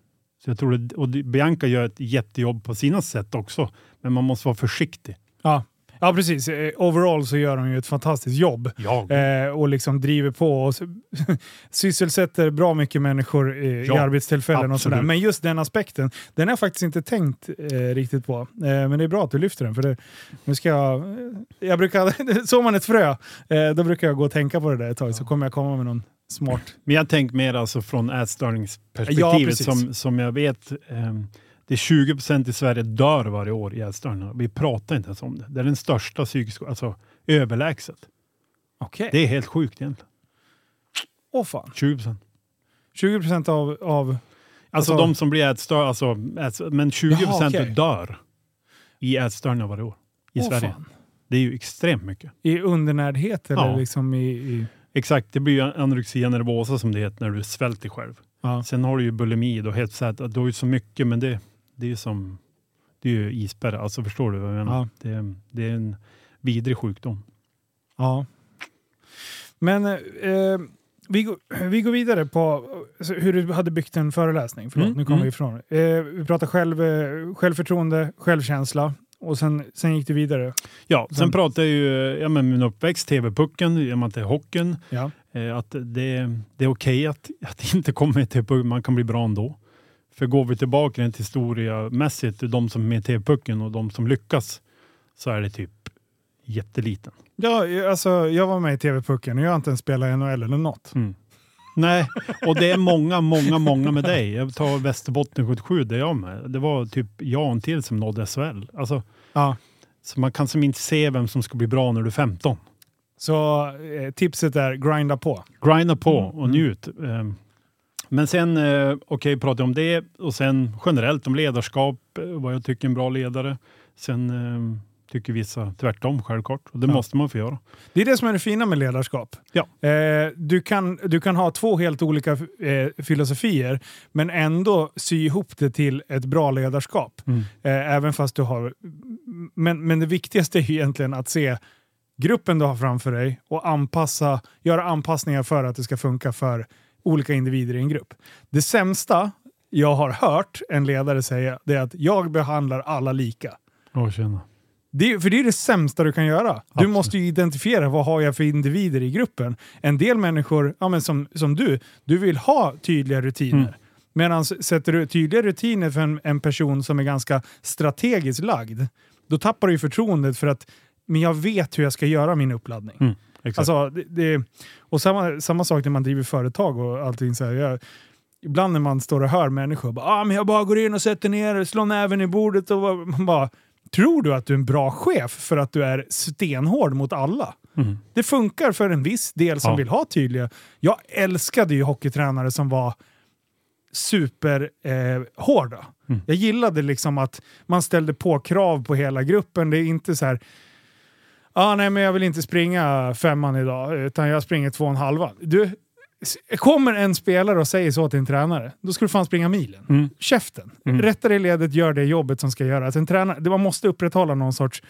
Speaker 2: Så jag tror det, och Bianca gör ett jättejobb på sina sätt också, men man måste vara försiktig.
Speaker 1: Ja. ja, precis. Eh, Overall så gör de ju ett fantastiskt jobb.
Speaker 2: Ja,
Speaker 1: Eh, och liksom driver på och sysselsätter bra mycket människor i
Speaker 2: Ja,
Speaker 1: arbetstillfällen och sådär.
Speaker 2: absolut.
Speaker 1: Men just den aspekten, den har jag faktiskt inte tänkt eh, riktigt på. Eh, men det är bra att du lyfter den. För det, nu ska jag, eh, jag brukar, så man ett frö, eh, då brukar jag gå och tänka på det där ett tag, så kommer jag komma med någon smart.
Speaker 2: Men jag tänker mer alltså från
Speaker 1: Ja,
Speaker 2: ätstörningsperspektivet
Speaker 1: precis.
Speaker 2: som, som jag vet. ehm, det är 20 procent i Sverige dör varje år i ätstörningar. Vi pratar inte ens om det. Det är den största psykiska, alltså överlägset.
Speaker 1: Okej.
Speaker 2: Det är helt sjukt egentligen.
Speaker 1: Åh fan.
Speaker 2: 20 procent.
Speaker 1: 20 procent av, av...
Speaker 2: Alltså,
Speaker 1: Alltså-
Speaker 2: de som blir ätstörda, alltså, äts, men 20 procent
Speaker 1: okej.
Speaker 2: dör i ätstörningar varje år i
Speaker 1: åh,
Speaker 2: Sverige.
Speaker 1: fan.
Speaker 2: Det är ju extremt mycket.
Speaker 1: I undernärdhet eller
Speaker 2: Ja.
Speaker 1: liksom i... i
Speaker 2: Exakt, det blir ju anorexia nervosa som det heter när du svälter själv.
Speaker 1: ja.
Speaker 2: Sen har du ju bulimi och att du har ju så mycket, men det, det är ju som det är ju isberg. Alltså förstår du vad jag menar?
Speaker 1: Ja.
Speaker 2: Det, det är en vidrig sjukdom.
Speaker 1: Ja. Men eh, vi, går, vi går vidare på hur du hade byggt en föreläsning. Förlåt,
Speaker 2: Mm,
Speaker 1: nu kommer
Speaker 2: mm.
Speaker 1: vi ifrån eh, Vi pratar själv, eh, självförtroende, självkänsla och sen, sen gick du vidare.
Speaker 2: Ja, sen
Speaker 1: Sen-
Speaker 2: pratar jag ju ja, men min uppväxt, TV-pucken, i och med att det är hockeyn.
Speaker 1: Ja.
Speaker 2: Eh, att det, det är okej att, att inte komma i TV-pucken, man kan bli bra ändå. För går vi tillbaka rent historiamässigt, de som är med i TV-pucken och de som lyckas, så är det typ jätteliten.
Speaker 1: Ja, alltså, jag var med i TV-pucken och jag har inte ens spelat NHL eller något.
Speaker 2: Nej, och det är många, många, många med dig. Jag tar Västerbotten 77, det är jag med. Det var typ en till som nådde SHL. Alltså,
Speaker 1: Ja.
Speaker 2: så man kan som inte se vem som ska bli bra när du är 15.
Speaker 1: Så eh, tipset är grinda på.
Speaker 2: Grinda på
Speaker 1: Mm,
Speaker 2: och njut. Eh, Men sen, eh, okej, prata om det och sen generellt om ledarskap, eh, vad jag tycker är en bra ledare. Sen eh, tycker vissa tvärtom självklart och det
Speaker 1: Ja.
Speaker 2: måste man få göra.
Speaker 1: Det är det som är det fina med ledarskap.
Speaker 2: Ja.
Speaker 1: Eh, du, kan, du kan ha två helt olika eh, filosofier, men ändå sy ihop det till ett bra ledarskap. Eh, även fast du har... Men, men det viktigaste är egentligen att se gruppen du har framför dig och anpassa, göra anpassningar för att det ska funka för olika individer i en grupp. Det sämsta jag har hört en ledare säga det är att jag behandlar alla lika.
Speaker 2: Åh, tjena.
Speaker 1: Det, för det är det sämsta du kan göra. Du
Speaker 2: Absolut.
Speaker 1: måste ju identifiera vad har jag för individer i gruppen. En del människor, ja, men som, som du, du vill ha tydliga rutiner.
Speaker 2: Mm.
Speaker 1: Medan sätter du tydliga rutiner för en, en person som är ganska strategiskt lagd, då tappar du ju förtroendet för att men jag vet hur jag ska göra min uppladdning.
Speaker 2: Mm, exakt.
Speaker 1: Alltså, det, det, och samma, samma sak när man driver företag och allting. Så här, jag, ibland när man står och hör människor bara, ah, men jag bara går in och sätter ner, slår näven i bordet och bara Tror du att du är en bra chef för att du är stenhård mot alla?
Speaker 2: Mm.
Speaker 1: Det funkar för en viss del som
Speaker 2: Ja.
Speaker 1: vill ha tydliga... Jag älskade ju hockeytränare som var superhårda. Eh.
Speaker 2: Mm.
Speaker 1: Jag gillade liksom att man ställde på krav på hela gruppen. Det är inte så här... Ah, nej, men jag vill inte springa femman idag, utan jag springer två och en halva. Du, kommer en spelare och säger så till en tränare, då ska du fan springa milen.
Speaker 2: Mm.
Speaker 1: Käften.
Speaker 2: Mm.
Speaker 1: Rätta dig i ledet, gör det jobbet som ska göras. En tränare, man måste upprätthålla någon sorts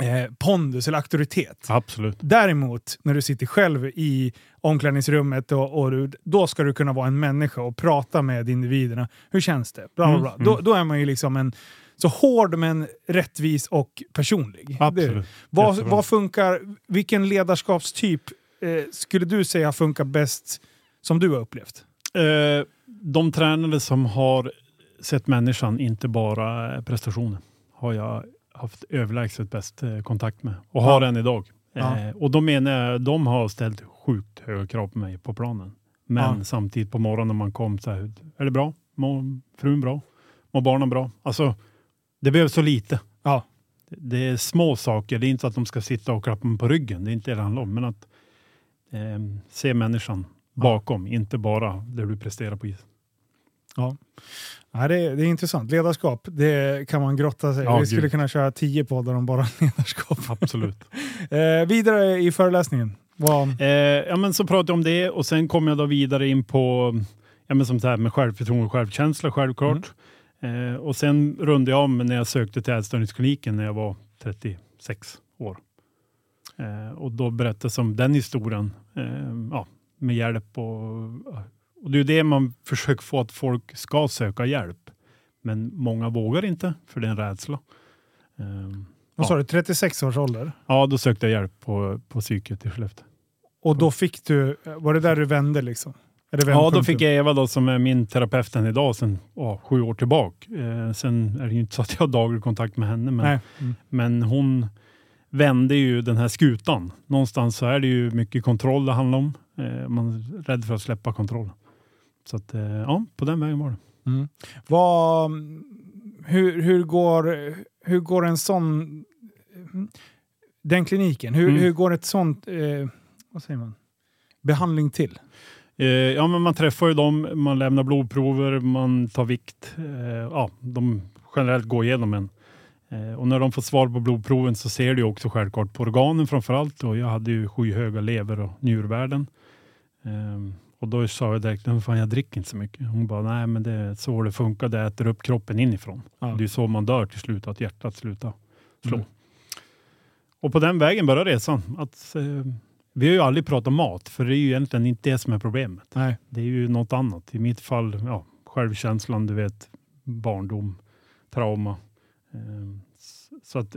Speaker 1: eh, pondus eller auktoritet.
Speaker 2: Absolut.
Speaker 1: Däremot, när du sitter själv i omklädningsrummet, och, och du, då ska du kunna vara en människa och prata med individerna. Hur känns det? Bla, bla,
Speaker 2: Mm,
Speaker 1: bla.
Speaker 2: mm.
Speaker 1: Då, då är man ju liksom en så hård men rättvis och personlig.
Speaker 2: Absolut.
Speaker 1: vad, vad funkar, vilken ledarskapstyp eh, skulle du säga funkar bäst som du har upplevt?
Speaker 2: Eh, de tränare som har sett människan, inte bara prestationen, har jag haft överlägset bäst eh, kontakt med och har än idag.
Speaker 1: Ja.
Speaker 2: Eh, och då menar jag, de har ställt sjukt höga krav på mig på planen. Men
Speaker 1: Ja.
Speaker 2: samtidigt på morgonen när man kom så här, är det bra? Mår frun bra? Mår barnen bra? Alltså, det behövs så lite.
Speaker 1: Ja.
Speaker 2: Det är små saker, det är inte så att de ska sitta och klappa mig på ryggen, det är inte det det handlar om. Men att eh, se människan bakom, inte bara det du presterar på is.
Speaker 1: Ja, det, är, det är intressant. Ledarskap, det kan man grotta sig
Speaker 2: Ja,
Speaker 1: Vi skulle
Speaker 2: gud.
Speaker 1: kunna köra tio poddar om bara ledarskap.
Speaker 2: Absolut.
Speaker 1: Eh, vidare i föreläsningen. Vad,
Speaker 2: eh, ja, men så pratade jag om det och sen kom jag då vidare in på ja, men som så här med självförtroende och självkänsla självklart. Eh, och sen rundade jag om när jag sökte till ätstörningskliniken när jag var 36 år. Eh, och då berättade jag om den historien eh, ja, med hjälp och och det är det man försöker få att folk ska söka hjälp. Men många vågar inte, för det är en rädsla. Ehm,
Speaker 1: Vad sa du, 36 års ålder?
Speaker 2: Ja, då sökte jag hjälp på, på psyket i Skellefteå.
Speaker 1: Och då fick du, var det där du vände liksom?
Speaker 2: Ja, då fick jag Eva då, som är min terapeut än idag sedan ja, sju år tillbaka. Eh, sen är det ju inte så att jag har daglig kontakt med henne, men.
Speaker 1: Mm.
Speaker 2: men hon vände ju den här skutan. Någonstans så är det ju mycket kontroll det handlar om. Eh, man är rädd för att släppa kontroll. Så att, eh, ja, på den vägen var det.
Speaker 1: Mm. Vad, hur, hur, går, hur går en sån... Den kliniken, hur,
Speaker 2: Mm.
Speaker 1: hur går ett sånt... Eh, vad säger man? Behandling till?
Speaker 2: Eh, ja, men man träffar ju dem, man lämnar blodprover, man tar vikt. Eh, ja, de generellt går igenom en. Eh, och när de får svar på blodproven så ser du också självklart på organen framför allt. Och jag hade ju skyhöga lever och njurvärden. Eh, och då sa jag direkt, "Men fan jag dricker inte så mycket. Hon bara, nej men det är så det funkar, det äter upp kroppen inifrån.
Speaker 1: Ja.
Speaker 2: Det är så man dör till slut, att hjärtat slutar slå.
Speaker 1: Mm.
Speaker 2: Och på den vägen börjar resan. Att, eh, vi har ju aldrig pratat mat, för det är ju egentligen inte det som är problemet.
Speaker 1: Nej.
Speaker 2: Det är ju något annat. I mitt fall, ja, självkänslan, du vet, barndom, trauma. Eh, s- Så att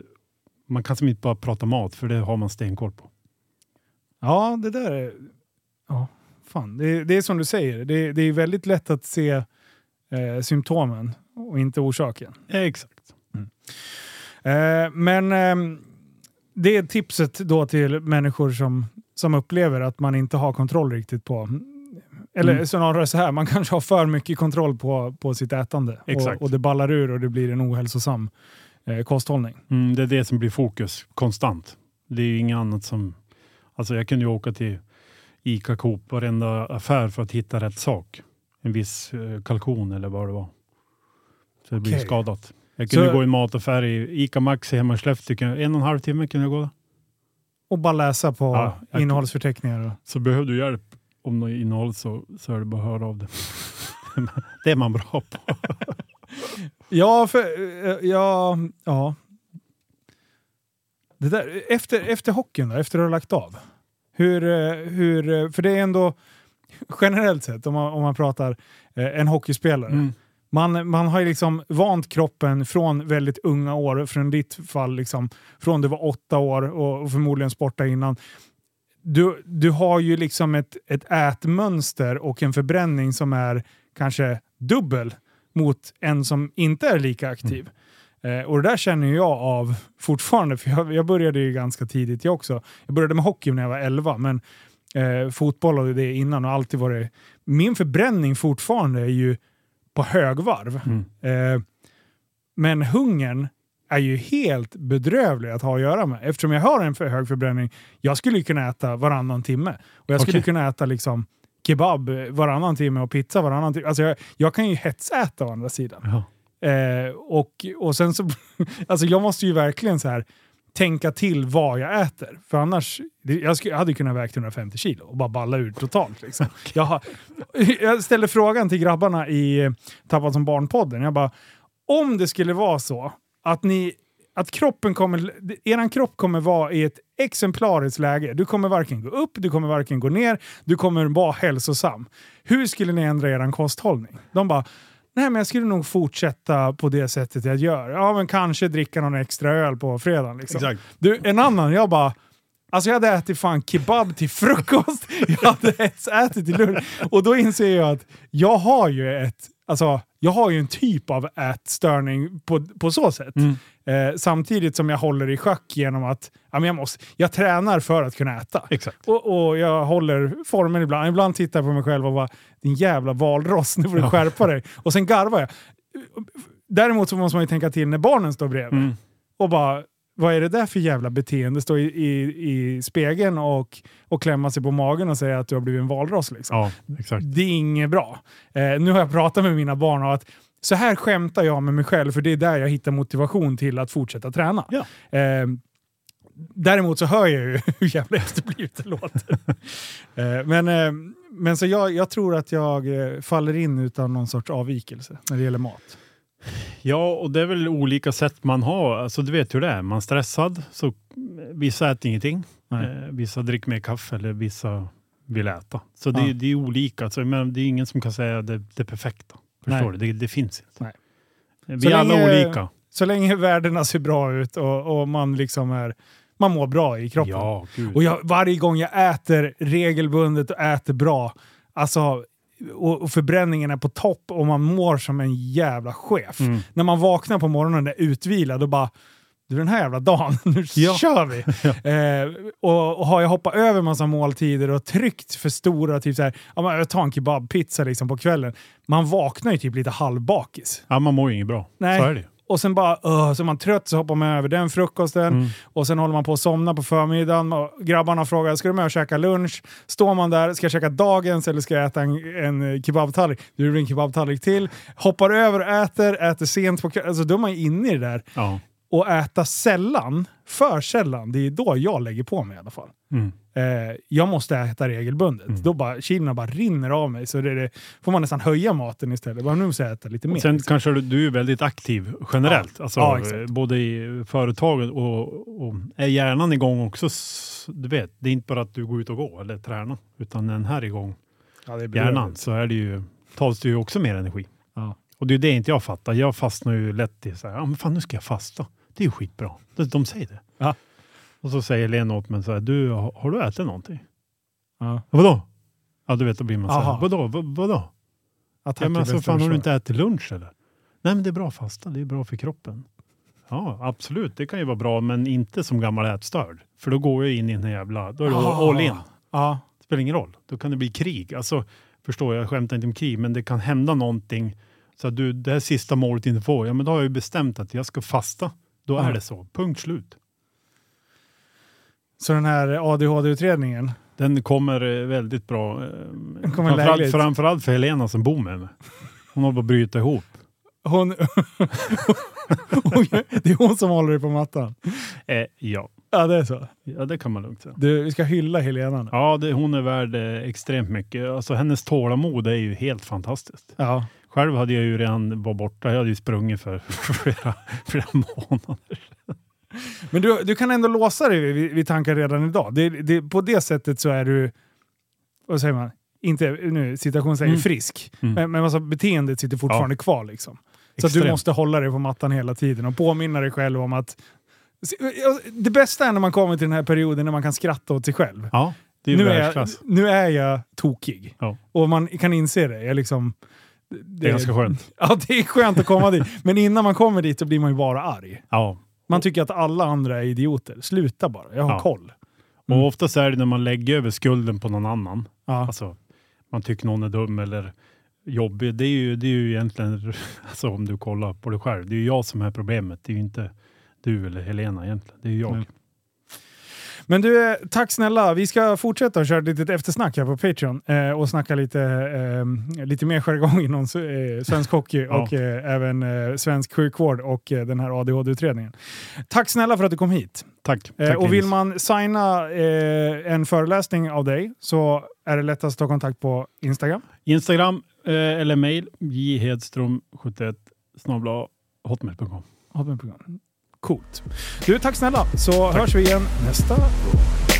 Speaker 2: man kan som inte bara prata mat, för det har man stenkoll på.
Speaker 1: Ja, det där är... Ja, fan. Det, det är som du säger, det, det är väldigt lätt att se eh, symptomen och inte orsaken.
Speaker 2: Exakt.
Speaker 1: Eh, men eh, det är tipset då till människor som, som upplever att man inte har kontroll riktigt på eller
Speaker 2: Mm.
Speaker 1: snarare så här, man kanske har för mycket kontroll på, på sitt ätande. Och, och det ballar ur och det blir en ohälsosam eh, kosthållning.
Speaker 2: Mm, det är det som blir fokus konstant. Det är ju inget annat som... Alltså jag kunde ju åka till ICA Coop, varenda affär för att hitta rätt sak. En viss eh, kalkon eller vad det var. Så det blir
Speaker 1: Okej.
Speaker 2: skadat. Jag kunde
Speaker 1: Så-
Speaker 2: gå i en mataffär i ICA Maxi hemma i Skellefteå. En och en halv timme kunde jag gå där.
Speaker 1: Och bara läsa på
Speaker 2: Ja,
Speaker 1: innehållsförteckningar.
Speaker 2: Så behöver du hjälp om något innehåll så, så är det bara att höra av det. det är man bra på.
Speaker 1: ja, för, eh, ja, ja. Det där, efter, efter hockeyn då, efter att du har lagt av. Hur, eh, hur, eh, för det är ändå generellt sett, om man, om man pratar en hockeyspelare.
Speaker 2: Mm.
Speaker 1: Man, man har ju liksom vant kroppen från väldigt unga år, från ditt fall liksom, från du var åtta år och, och förmodligen sporta innan. Du, du har ju liksom ett, ett ätmönster och en förbränning som är kanske dubbel mot en som inte är lika aktiv. Eh, och det där känner jag av fortfarande, för jag, jag började ju ganska tidigt jag också. Jag började med hockey när jag var 11, men eh, fotboll och det innan och alltid varit... Min förbränning fortfarande är ju på högvarv.
Speaker 2: Mm.
Speaker 1: Eh, men hungern är ju helt bedrövlig att ha att göra med. Eftersom jag har en för hög förbränning. Jag skulle ju kunna äta varannan timme. Och jag skulle
Speaker 2: Okej.
Speaker 1: kunna äta liksom kebab varannan timme och pizza varannan timme. Alltså jag, jag kan ju hetsäta å andra sidan.
Speaker 2: Ja.
Speaker 1: Eh, och, och sen så, alltså jag måste ju verkligen så här tänka till vad jag äter. För annars, jag, skulle, jag hade kunnat väga 150 kilo och bara balla ur totalt. Liksom. Jag, har, jag ställde frågan till grabbarna i eh, Tappad som barn-podden. Jag bara, om det skulle vara så att ni att kroppen kommer, eran kropp kommer vara i ett exemplariskt läge. Du kommer varken gå upp, du kommer varken gå ner, du kommer vara hälsosam. Hur skulle ni ändra eran kosthållning? De bara, nej men jag skulle nog fortsätta på det sättet jag gör. Ja men kanske dricka någon extra öl på fredagen. Liksom.
Speaker 2: Exakt.
Speaker 1: Du, en annan, jag bara, Alltså jag hade ätit fan kebab till frukost, jag hade ätit till lunch. Och då inser jag att jag har ju ett, alltså jag har ju en typ av ätstörning på, på så sätt.
Speaker 2: Mm.
Speaker 1: Eh, samtidigt som jag håller i schack genom att ja, men jag, måste, jag tränar för att kunna äta.
Speaker 2: Exakt.
Speaker 1: Och, och jag håller formen ibland. Ibland tittar jag på mig själv och bara din jävla valross, nu får du skärpa dig. Och sen garvar jag. Däremot så måste man ju tänka till när barnen står bredvid.
Speaker 2: Mm.
Speaker 1: Och bara, vad är det där för jävla beteende? Stå i, i, i spegeln och, och klämma sig på magen och säga att du har blivit en valross. Liksom.
Speaker 2: Ja.
Speaker 1: Det är inget bra. Eh, nu har jag pratat med mina barn om att så här skämtar jag med mig själv för det är där jag hittar motivation till att fortsätta träna.
Speaker 2: Ja.
Speaker 1: Eh, däremot så hör jag ju hur jävla efterblivet det låter. eh, men eh, men så jag, jag tror att jag eh, faller in utan någon sorts avvikelse när det gäller mat.
Speaker 2: Ja, och det är väl olika sätt man har. Alltså, du vet hur det är. Man är stressad, så vissa äter ingenting.
Speaker 1: Nej.
Speaker 2: Eh, vissa dricker mer kaffe eller vissa vill äta. Så det,
Speaker 1: Ja.
Speaker 2: det är olika. Alltså, men det är ingen som kan säga det, det perfekta. Förstår
Speaker 1: Nej.
Speaker 2: du? Det, det finns inte.
Speaker 1: Nej.
Speaker 2: Vi
Speaker 1: Så
Speaker 2: är alla
Speaker 1: länge-
Speaker 2: olika.
Speaker 1: Så länge värdena ser bra ut och, och man liksom är... Man mår bra i kroppen.
Speaker 2: Ja, gud.
Speaker 1: Och jag, varje gång jag äter regelbundet och äter bra, alltså, och, förbränningen är på topp och man mår som en jävla chef.
Speaker 2: Mm.
Speaker 1: När man vaknar på morgonen är utvilad och bara du den här jävla dagen, nu
Speaker 2: Ja.
Speaker 1: kör vi! eh, och, och har jag hoppat över massa måltider och tryckt för stora, typ såhär, ja, men jag tar en kebabpizza liksom på kvällen. Man vaknar ju typ lite halvbakis.
Speaker 2: Ja, man mår ju inget bra.
Speaker 1: Nej.
Speaker 2: Så är det ju.
Speaker 1: Och sen bara, uh, så är man trött så hoppar man över den frukosten.
Speaker 2: Mm.
Speaker 1: Och sen håller man på att somna på förmiddagen. Och grabbarna frågar, ska du med och käka lunch? Står man där, ska jag käka dagens eller ska jag äta en, en kebabtallrik? Du blir en kebabtallrik till. Hoppar över och äter, äter sent på kvällen. Alltså då är man ju inne i det där.
Speaker 2: Ja.
Speaker 1: Och äta sällan, för sällan, det är då jag lägger på mig i alla fall.
Speaker 2: Mm.
Speaker 1: Eh, jag måste äta regelbundet. Då bara, kilorna bara rinner av mig. Så det det, får man nästan höja maten istället. Bara, nu måste jag äta lite mer.
Speaker 2: Och sen
Speaker 1: liksom.
Speaker 2: kanske du, du är väldigt aktiv generellt. Alltså,
Speaker 1: Ja,
Speaker 2: både i företaget och, och är hjärnan igång också. Du vet, det är inte bara att du går ut och går eller tränar. Utan den här är igång,
Speaker 1: ja,
Speaker 2: hjärnan, så är det ju, tas det ju också mer energi.
Speaker 1: Ja.
Speaker 2: Och det är det inte jag fattar. Jag fastnar ju lätt i så här, ja men fan nu ska jag fasta. Det är ju skitbra. De, de säger det.
Speaker 1: Ja.
Speaker 2: Och så säger Lena åt mig så här, du har, du ätit någonting?
Speaker 1: Ja.
Speaker 2: Vadå? Ja du vet, då blir man så
Speaker 1: Aha.
Speaker 2: här, vadå? Vad, vadå?
Speaker 1: Attack
Speaker 2: Ja, men alltså, fan, har du inte ätit lunch eller? Nej men det är bra fasta, det är bra för kroppen. Ja absolut, det kan ju vara bra men inte som gammal ätstörd. För då går jag in i en jävla, då är det
Speaker 1: Ah.
Speaker 2: all in.
Speaker 1: Ja,
Speaker 2: Det spelar ingen roll. Då kan det bli krig. Alltså, förstår jag, jag skämtar inte om krig, men det kan hända någonting. Så att du, det här sista målet inte får, ja men då har jag ju bestämt att jag ska fasta. Då
Speaker 1: Ja.
Speaker 2: är det så. Punkt slut.
Speaker 1: Så den här ADHD-utredningen.
Speaker 2: Den kommer eh, väldigt bra. eh,
Speaker 1: Den kommer
Speaker 2: framförallt,
Speaker 1: lägligt.
Speaker 2: framförallt för Helena som bor med mig. Hon håller på att bryta ihop.
Speaker 1: Hon, hon, det är hon som håller dig på mattan.
Speaker 2: Eh, ja.
Speaker 1: Ja, det är så.
Speaker 2: ja, det kan man lugnt säga.
Speaker 1: Du, vi ska hylla Helena nu.
Speaker 2: Ja, det, hon är värd eh, extremt mycket. Alltså, hennes tålamod är ju helt fantastiskt.
Speaker 1: Ja.
Speaker 2: Själv hade jag ju redan var borta. Jag hade ju sprungit för flera, flera månader.
Speaker 1: Men du, du kan ändå låsa dig vid, vid tankar redan idag. Det, det, på det sättet så är du, vad säger man, inte nu citationstecken
Speaker 2: Mm.
Speaker 1: frisk.
Speaker 2: Mm.
Speaker 1: Men, men alltså, beteendet sitter fortfarande kvar. Liksom. Så du måste hålla dig på mattan hela tiden och påminna dig själv om att det bästa är när man kommer till den här perioden när man kan skratta åt sig själv.
Speaker 2: Ja, det är
Speaker 1: nu, är jag, nu är jag tokig.
Speaker 2: Ja.
Speaker 1: Och man kan inse det. Jag liksom,
Speaker 2: Det är ganska skönt.
Speaker 1: Ja, det är skönt att komma dit. Men innan man kommer dit så blir man ju bara arg.
Speaker 2: Ja.
Speaker 1: Man tycker att alla andra är idioter. Sluta bara, jag har
Speaker 2: Ja.
Speaker 1: koll.
Speaker 2: Och
Speaker 1: Mm.
Speaker 2: oftast är det när man lägger över skulden på någon annan.
Speaker 1: Ja.
Speaker 2: Alltså, man tycker någon är dum eller jobbig. Det är ju, det är ju egentligen, alltså om du kollar på dig själv, det är ju jag som är problemet. Det är ju inte du eller Helena egentligen. Det är ju jag.
Speaker 1: Mm. Men du, eh, tack snälla. Vi ska fortsätta och köra ett litet eftersnack här på Patreon eh, och snacka lite, eh, lite mer jargong inom eh, svensk hockey
Speaker 2: Ja.
Speaker 1: och eh, även eh, svensk sjukvård och den här ADHD-utredningen. Tack snälla för att du kom hit.
Speaker 2: Tack. Tack
Speaker 1: och vill man signa en föreläsning av dig så är det lättast att ta kontakt på Instagram.
Speaker 2: Instagram eller mail jhedström71 snabla hotmail.com.
Speaker 1: Coolt. Du, tack snälla så hörs vi igen nästa gång.